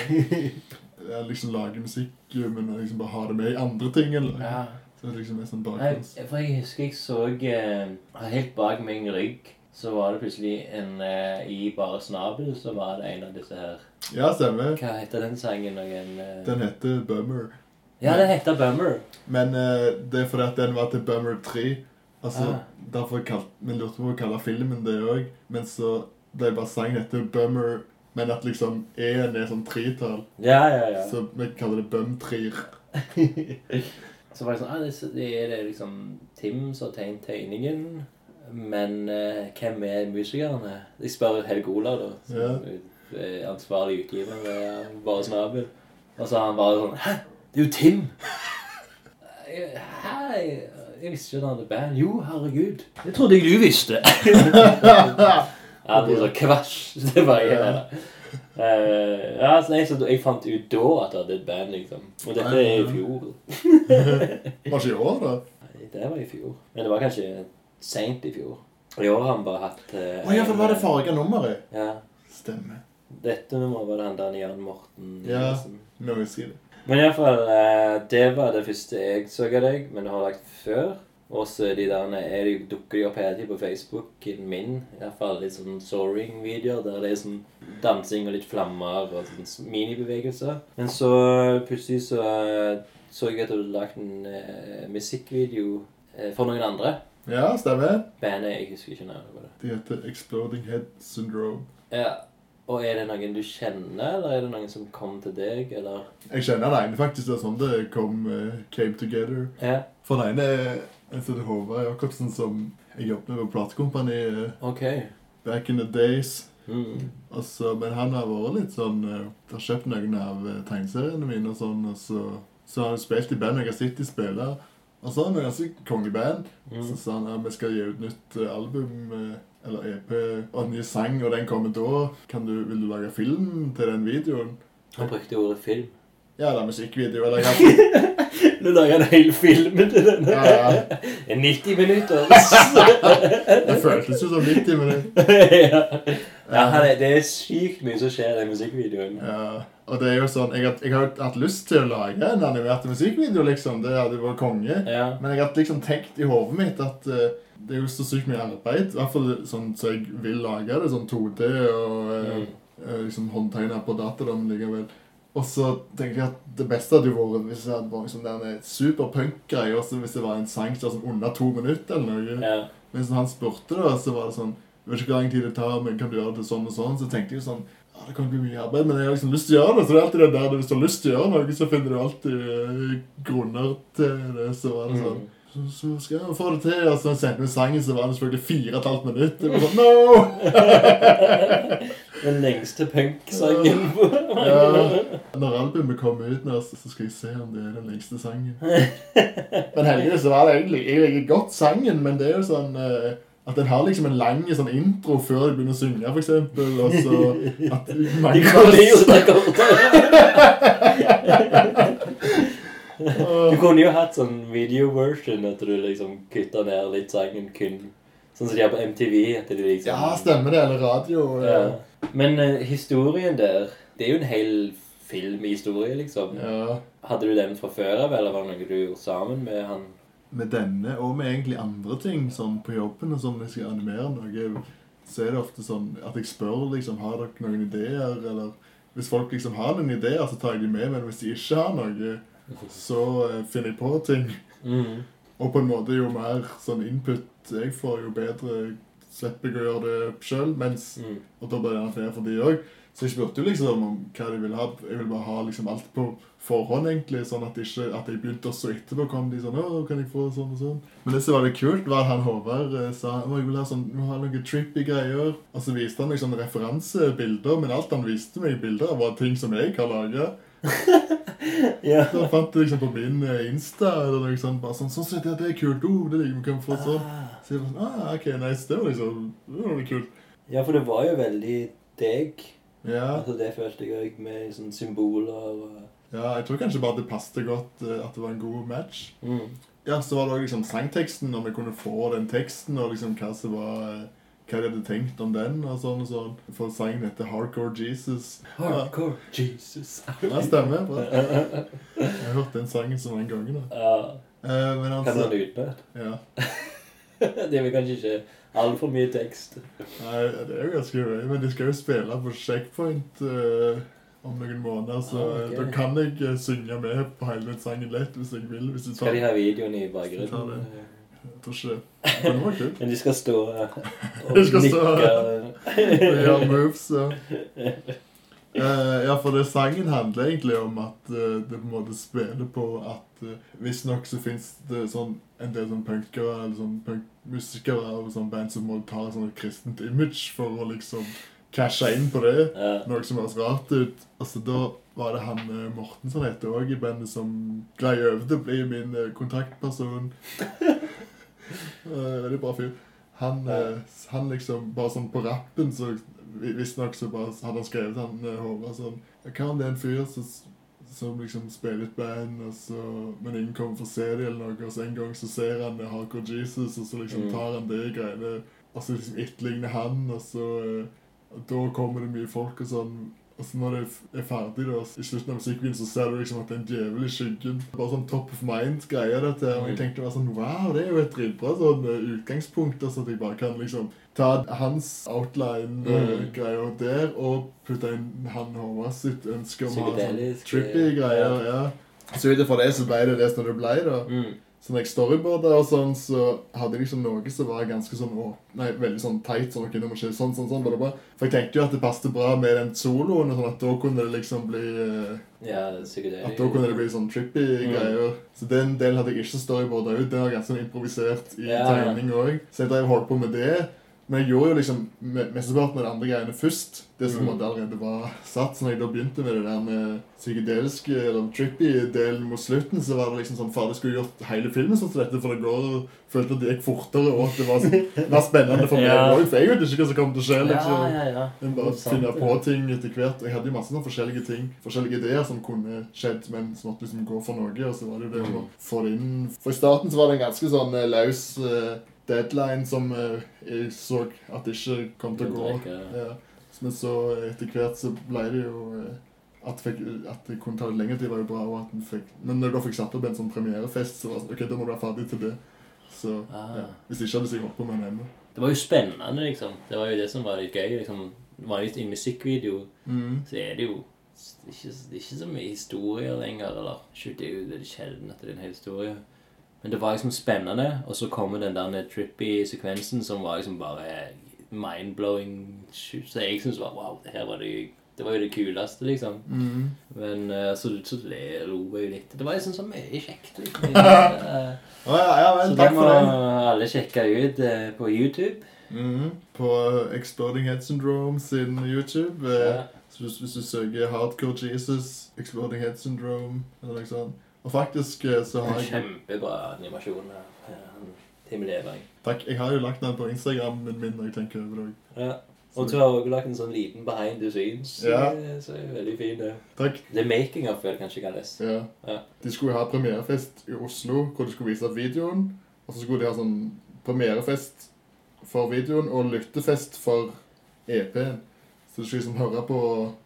uh, liksom lage musikk, eh, men liksom bare ha det med i andre ting. Eller? Ja. Så det liksom er sånn Nei, for jeg husker jeg så eh, Helt bak min rygg så var det plutselig en eh, I bare snabel så var det en av disse her Ja, stemmer. Hva heter den sangen? Noen, eh... Den heter Bummer. Ja, den heter Bummer. Men eh, det er fordi at den var til Bummer 3. Altså, Ah. Derfor kalt, vi lurte på å kalle filmen det òg. Men så ble bare sangen etter Bummer, men at liksom E-en er sånn tretall. Ja, ja, ja. Så vi kaller det Bum-trier. Så var det sånn ah, det, det er det liksom Tim som har tegnet tegningen. Men eh, hvem er musikerne? Jeg spør Helge Olav, da. Som er ansvarlig utgiver ved Bare Snabel. Og så har han bare sånn Hæ? Det er jo Tim! Hei, Jeg visste ikke han hadde band. Jo, herregud. Det trodde jeg du visste. ja, det er så kvasj. Det var jeg. Uh, ja, så, nei, så jeg fant ut da at jeg hadde et band, liksom. Og dette er i fjor. Var ikke i år, da? Nei, det var i fjor. Men det var kanskje seint i fjor. I år har han bare hatt uh, oh, ja, for var det farga nummeret. Ja. Stemmer. Dette nummeret var det han der Jan Morten Ja. liksom. Nå husker jeg det. Men iallfall, eh, det var det første jeg så av deg, men du har lagt før. Og så de der er dukker de opp hele tiden på Facebooken min. Iallfall litt sånn soaring-videoer der det er sånn dansing og litt flammer og sånn minibevegelser. Men så plutselig så så jeg at du hadde lagt en eh, musikkvideo eh, for noen andre. Ja, stemmer. Bandet Jeg husker ikke navnet på det. De heter Exploding Head Syndrome. Ja. Og er det noen du kjenner, eller er det noen som kom til deg, eller? Jeg kjenner den ene faktisk. Det er sånn det kom, uh, came together. Ja. For den ene er det heter Håvard Jacobsen, som jeg jobbet med på platekompani eh, Ok. back in the days. Mm. Og så- men han har vært litt sånn uh, Har kjøpt noen av tegneseriene mine og sånn, og så, så har han spilt i band jeg har sett de spille. Og så har han ganske kongeband. Så Mm. sa han at vi skal gi ut nytt album, eh, eller EP, og en ny sang, og den kommer da. Kan du, vil du lage film til den videoen? Han brukte ordet film. Ja, eller musikkvideo, eller hva? Du lager en hel film til denne. Ja, ja. 90 minutter. Det føltes jo som 90 minutter. ja, ja det er sykt mye som skjer i musikkvideoen. Ja, og det er jo sånn, jeg, har- jeg har jo hatt lyst til å lage en animert musikkvideo, liksom. Det hadde vært konge. Ja. Men jeg har liksom tenkt i hodet mitt at uh, det er jo så sykt mye arbeid. I hvert fall sånn så jeg vil lage det, sånn 2D og uh, Mm. eh, liksom håndtegna på dataen likevel. Og så tenker jeg at det beste hadde jo vært hvis det hadde vært sånn der en superpunk-greie, også hvis det var en sang som sånn under to minutter eller noe. ja. Men så han spurte, da, så var det sånn Jeg vet ikke hvor lang tid det tar, men kan du gjøre det sånn og sånn? Så tenkte jeg jo sånn ja, Det kan bli mye arbeid, men jeg har liksom lyst til å gjøre det. Så det er alltid det der, Hvis du har lyst til å gjøre noe, så finner du alltid eh, grunner til det. Så var det sånn så, så skal jeg få det til. Og så sendte vi sangen, så var det selvfølgelig fire og et halvt minutt. Det var sånn, no! Den lengste punk-sangen. Ja. Når albumet kommer ut nå, så skal jeg se om det er den lengste sangen. Men heldigvis så var det egentlig Jeg liker godt sangen, men det er jo sånn eh, at den har liksom en lang sånn intro før de begynner å synge, for eksempel. Og så at mange. Du kunne jo hatt sånn video-version, at du liksom kutta ned litt sangen kun Sånn som de har på MTV. at de liksom... Ja, stemmer det. Eller radio. Ja. Ja. Men uh, historien der Det er jo en hel filmhistorie, liksom. Ja. Hadde du den fra før av, eller var det noe du gjorde sammen med han? Med denne, og med egentlig andre ting, sånn på jobben og sånn, når jeg skal animere noe, så er det ofte sånn at jeg spør liksom, har dere noen ideer, eller hvis folk liksom har noen ideer, så tar jeg de med, men hvis de ikke har noe, så uh, finner jeg på ting. Mm. Og på en måte jo mer sånn input jeg får, jo bedre slipper jeg å gjøre det selv, mens, Mm. og da blir det gjerne flere for de også. Så jeg spurte jo liksom om hva de ville ha. Jeg ville bare ha liksom alt på forhånd, egentlig, sånn at, ikke, at jeg begynte også etterpå kom de sånn, åh, kan jeg få sånn og sånn? Men det som var det kult, var at han Håvard eh, sa, Å, jeg vil ha sånn, må ha noen trippy greier. Og så viste han meg sånne referansebilder, men alt han viste meg bilder av var ting som jeg har laget. Ja. Så fant jeg liksom på min eh, Insta, eller noe sånt, bare sånn, sånn sett, ja, det er kult, oh, det liker vi, kan få sånn. Ah. Så jeg var sånn, ah, ok, nice, det var liksom, det var litt kult. ja, for det var jo veldig deg. Ja, Altså, det følte jeg òg, med sånne symboler og ja, jeg tror kanskje bare det passet godt, eh, at det var en god match. mm. Ja, så var det også liksom sangteksten, om jeg kunne få den teksten, og liksom hva som var eh, hva de hadde tenkt om den, og sånn og sånn. For sangen heter Hardcore Jesus. Hardcore Jesus. Ja, stemmer. Bra. Jeg har hørt den sangen så mange ganger nå. Ja. Eh, men Kan du altså, den utenat? ja. Det er vel kanskje ikke altfor mye tekst. Nei, det er jo ganske gøy, men de skal jo spille på Checkpoint uh, om noen måneder, så Ah, ok. eh, da kan jeg eh, synge med på hele den sangen lett hvis jeg vil. Hvis jeg Skal de ha videoen i bakgrunnen? Jeg tror ikke det. Men det var kult. Men de skal stå og nikke. De skal stå- og gjøre moves, ja. Eh, ja, for det sangen handler egentlig om at uh, det på en måte spiller på at uh, visstnok så fins det sånn en del sånn punkere eller sånn punkmusikere og sånn band som må ta sånn et kristent image for å liksom cashe inn på det. Ja. Noe som høres rart ut. Altså, da var det han Morten som heter òg i bandet, som glei over til å bli min kontaktperson. uh, Veldig bra fyr. Han, han liksom Bare sånn på rappen så Visstnok så bare hadde han skrevet han eh, Håvard sånn om det er en fyr som, som liksom spiller et band, så, men ingen kommer for å se det, eller noe, og så en gang så ser han eh, Hardcore Jesus, og så liksom Mm. tar han det greiene, og så liksom etterligner han, og så eh, og Da kommer det mye folk og sånn. Og så når det er ferdig, da, i slutten av musikkvideoen, så ser du liksom at det er en djevel i skyggen. Bare sånn top of mind-greie, dette. Og jeg Mm. tenkte bare sånn Wow, det er jo et dritbra sånn utgangspunkt. Altså at jeg bare kan liksom ta hans outline-greier der og putte inn han Håvard sitt ønske om å ha sånn trippy eh, greier. ja. Så ut ifra det så ble det det som det ble, da. Mm. Så når jeg storyboarda og sånn, så hadde jeg liksom noe som var ganske sånn å, Nei, veldig sånn teit. sånn, ok, nå må ikke sånn, sånn, sånn, bare, bla. For jeg tenkte jo at det passet bra med den soloen, og sånn at da kunne det liksom bli eh, Ja, psykedelisk. At da kunne det bli sånn trippy Mm. greier. Så den delen hadde jeg ikke storyboarda ut. Den var ganske sånn improvisert i Ja. tegning òg. Så jeg drev holdt på med det. Men jeg gjorde jo liksom me- mesteparten av de andre greiene først. Det som Mm. allerede var satt. Så når jeg da begynte med det der med psykedeliske eller trippy-delen mot slutten, så var det liksom sånn Fader, skulle gjort hele filmen sånn som dette, for det går følte at det gikk fortere, og at det var sånn, mer spennende for meg Ja. For jeg vet ikke hva som kommer til å skje. liksom. Ja, ja, ja. En bare finner finne på ting etter hvert. Og Jeg hadde jo masse sånn forskjellige ting, forskjellige ideer som kunne skjedd, men som måtte liksom gå for noe. Og så var det jo det å Mm. få det inn For i starten så var det en ganske sånn eh, løs eh, deadline som eh, jeg så at det ikke kom til å gå. Ja. Men så eh, etter hvert så ble det jo eh, at, fikk, at det kunne ta litt lengre tid, var jo bra. Og at fikk, men når jeg da fikk satt opp en sånn premierefest, så var det sånn OK, da må du være ferdig til det. Så Ah. ja. Hvis ikke hadde jeg holdt på med den ennå. Det var jo spennende, liksom. Det var jo det som var litt gøy. liksom. Vanligvis i en musikkvideo Mm. så er det jo ikke, det er ikke så mye historier lenger. Eller ikke, det er jo sjelden at det er en hel historie. Men det var liksom spennende, og så kommer den der trippy sekvensen som var liksom bare mind-blowing. Så jeg syns var wow, det her var det det var jo det kuleste, liksom. Mm. Men uh, så, så le- lo jeg jo litt. Det var liksom så mye kjekt. liksom. Ja, ja vel, Så det må alle sjekke ut uh, på YouTube. Mhm. På Exploding Head Syndrome sin YouTube. Uh, Ja. Så hvis, hvis du søker Hardcore Jesus, Exploding Head Syndrome eller noe sånt. Og faktisk eh, så har jeg Kjempebra animasjon eh, Tim Levering. Takk, jeg har jo lagt den på Instagrammen min når jeg tenker over det. Ja. Og du har også lagt en sånn liten behind the scenes. Ja. eh, Så er det veldig fin. det. Takk. The making of it, kanskje kalles. Ja. Ja. De skulle ha premierefest i Oslo hvor de skulle vise videoen. Og så skulle de ha sånn premierefest for videoen og lyttefest for EP-en. Så skulle liksom høre på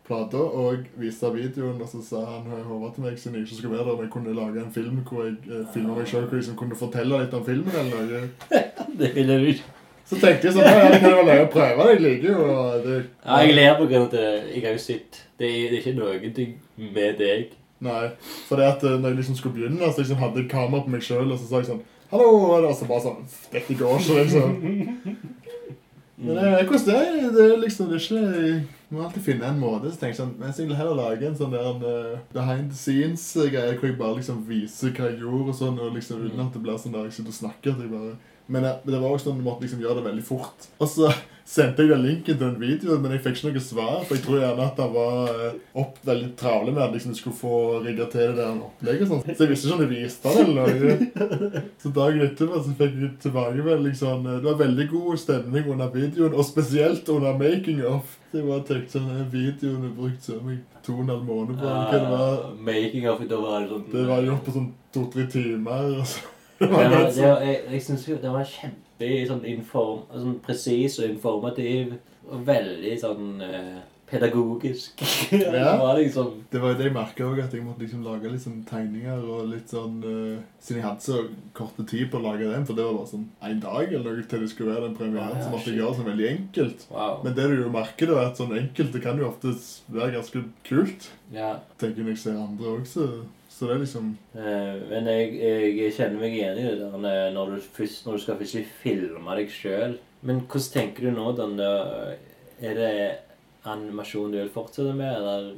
plata og vise videoen, og så sa han Håvard til meg siden jeg ikke skulle være der, om jeg kunne lage en film hvor jeg eh, filma meg selv, hvor jeg liksom kunne fortelle litt om filmen eller noe. Det ville du ikke. Så tenkte jeg sånn, ja, det kan jo være løye å prøve, jeg liker jo og det. Ja, jeg ler på grunn av at Jeg har jo sett Det er, det ikke noe med deg. Nei, for det at eh, når jeg liksom skulle begynne, så liksom hadde jeg kamera på meg selv, og så sa jeg sånn, hallo, og så bare sånn, dette går ikke, liksom. Men det, hvordan det er, det er liksom, det er ikke, jeg må alltid finne en måte, så tenker jeg sånn, men jeg vil heller lage en sånn der en, eh, behind the scenes-greie, hvor jeg bare liksom viser hva jeg gjorde og sånn, og liksom uten at det blir sånn der jeg sitter og snakker, at jeg bare... Men eh, det var også sånn, du måtte liksom gjøre det veldig fort. Og så sendte jeg den linken til den videoen, men jeg fikk ikke noe svar, for jeg tror gjerne at han var eh, opp veldig travle med at liksom skulle få rigget til det der opplegget sånn. Så jeg visste ikke om de viste han eller noe. Så dagen etterpå så fikk jeg tilbakemelding sånn eh, Det var veldig god stemning under videoen, og spesielt under making of. Så jeg bare tenkte sånn, den videoen er brukt så mye to og en halv måned på, hva det var. Ah, making of da var det sånn Det var gjort på sånn to-tre timer, og så. Det var det sånn. var, jeg jeg syns jo det var kjempe sånn, inform, sånn presis og informativ. Og veldig sånn eh, pedagogisk. det var liksom Det var jo det jeg merket også, at jeg måtte liksom lage litt sånn tegninger og litt sånn uh, Siden jeg hadde så korte tid på å lage den, for det var bare sånn en dag eller noe til det skulle være den premieren, Ah, så måtte jeg gjøre det sånn veldig enkelt. Wow. Men det du jo merker, da, er at sånn enkelt det kan jo ofte være ganske kult. ja. Tenker når jeg ser andre også. Så det er liksom Eh, men jeg, jeg kjenner meg igjen i det der når- du, først, når du skal plutselig filme deg sjøl. Men hvordan tenker du nå, da? Er det animasjon du vil fortsette med, eller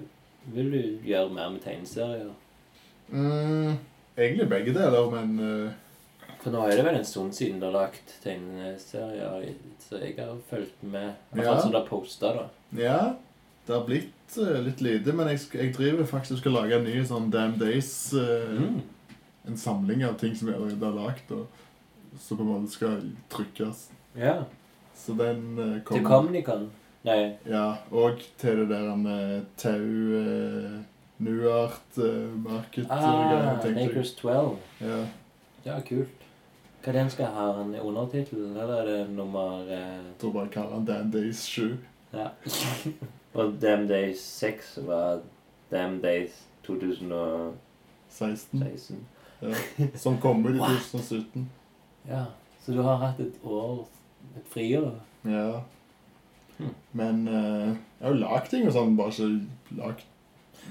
vil du gjøre mer med tegneserier? mm, Egentlig begge deler, men uh... For nå er det vel en stund siden du har lagt tegneserier, så jeg har fulgt med. I hvert Ja. som du har posta, da. ja. Det har blitt uh, litt lite, men jeg, jeg driver faktisk og skal lage en ny sånn Damn Days Uh, Mm. En samling av ting som jeg allerede har lagd, og så på en måte skal trykkes. Ja. Så den kommer... Til Comnicon. Nei. Ja, og til det der med tau eh, Nuart eh, Market Ah, Nakers tenkte jeg. Acres 12. Ja. Ja, kult. Hva den skal ha? En undertittel, eller er det nummer eh, Jeg tror bare jeg kaller den Dan Days 7. Ja. Og Damn Days 6 var Damn Days 2016. 16. Ja. Som kom ut i 2017. Ja, så du har hatt et år et friår? Ja. Men uh, jeg har jo lagd ting og sånn, bare ikke lagd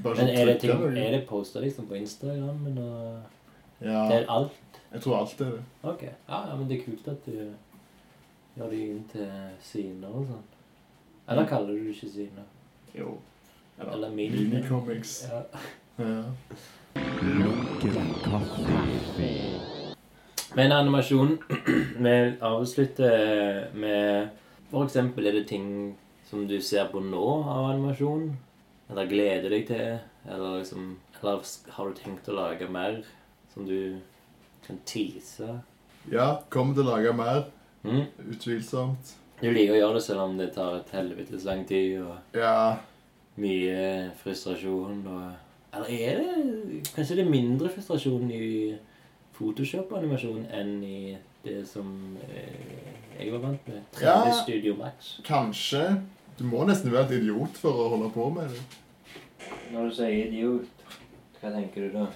bare Men er det, ting, er det posta liksom på Instagram? Og Ja, det er alt? jeg tror alt er det. Ok. Ja, ja, men det er kult at du gjør det inn til siner og sånn. Eller kaller du det ikke siner? Jo. Eller mini- minicomics. Ja. Ja. Men animasjonen Vi avslutter med For eksempel er det ting som du ser på nå av animasjon? Eller gleder deg til? Eller liksom Eller har du tenkt å lage mer som du kan tease? ja, kommer til å lage mer. Mm? Utvilsomt. Du liker å gjøre det selv om det tar et helvetes lang tid og Ja, mye frustrasjon og Eller er det Kanskje det er mindre frustrasjon i Photoshop-animasjon enn i det som eh, jeg var vant med? 3D Ja. Studio Max. kanskje. Du må nesten være et idiot for å holde på med det. Når du sier idiot, hva tenker du da?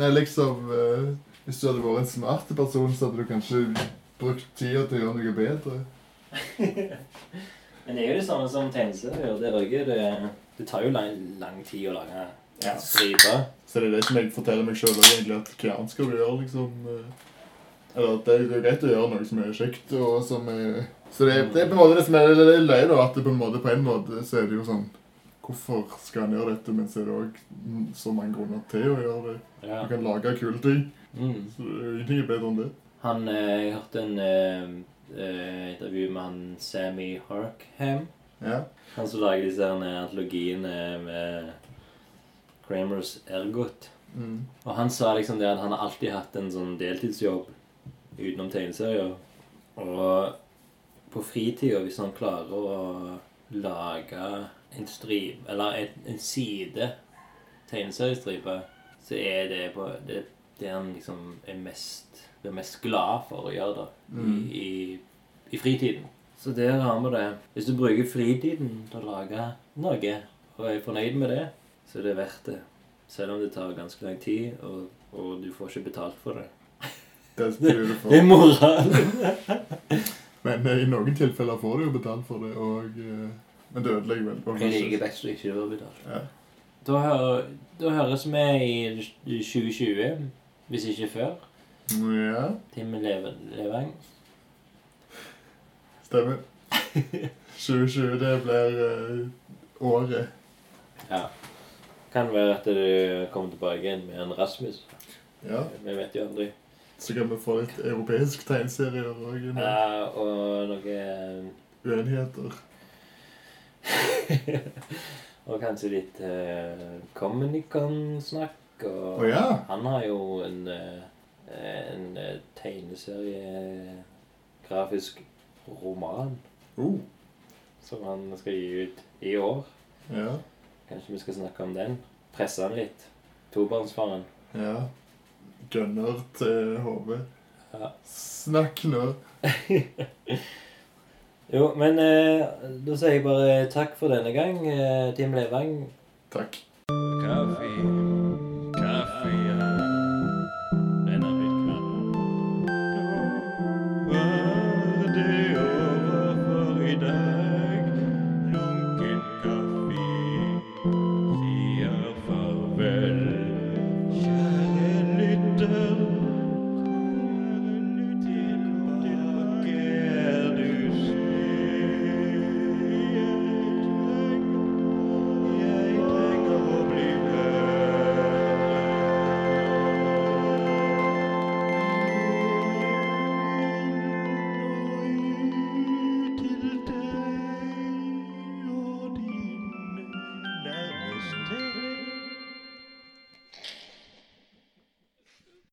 Nei, liksom eh, Hvis du hadde vært en smart person, så hadde du kanskje brukt tida til å gjøre noe bedre. Men det er jo det samme som tegneserier. Det, også det, det tar jo lang, lang tid å lage Ja. striper. Så det er det som jeg forteller meg sjøl egentlig, at hva annet skal du gjøre, liksom eh, Eller at det er greit å gjøre noe som er kjekt, og som er Så det, det er på en måte det som er det løye, da, at det på en måte på en måte så er det jo sånn Hvorfor skal en gjøre dette, men så er det òg så mange grunner til å gjøre det. Ja. Du kan lage kule ting. Mm. Så ingenting er bedre enn det. Han, eh, jeg hørte en eh, eh, intervju med han Sammy Harkham. Ja. Han som lager disse her antologiene med Kramers Ergot. Mm. Og han sa liksom det at han har alltid hatt en sånn deltidsjobb utenom tegneserier. Og på fritida, hvis han klarer å lage en strip, eller en, en side tegneseriestripe, så er det på det, det han liksom er mest, er mest glad for å gjøre da, Mm. i, i, i fritiden. Så der har vi det. Hvis du bruker fritiden til å lage noe, og er fornøyd med det, så er det verdt det. Selv om det tar ganske lang tid, og, og du får ikke betalt for det. Det tror du Det er moralen. Men eh, i noen tilfeller får du jo betalt for det, og eh, Men det ødelegger vel. bare Jeg liker liker best å ikke få betalt. Ja. Da, hører, da høres vi i 2020, hvis ikke før. ja, Tim Leve- Levang. stemmer. 2020, det blir eh, året. Ja. Kan være at du kommer tilbake igjen med en Rasmus. Ja. Vi vet jo aldri. Så kan vi få litt europeisk tegneserier med Ja, og noe uenigheter. Og kanskje litt uh, Communicon-snakk. Og oh, ja. han har jo en, eh, en eh, tegneserie Grafisk roman Oh, som han skal gi ut i år. ja. Kanskje vi skal snakke om den. Presse han litt. Tobarnsfaren. Ja. Gunner til HV. Ja. Snakk nå. Jo, men eh, da sier jeg bare takk for denne gang, eh, Tim Levang. Takk. Kaffe.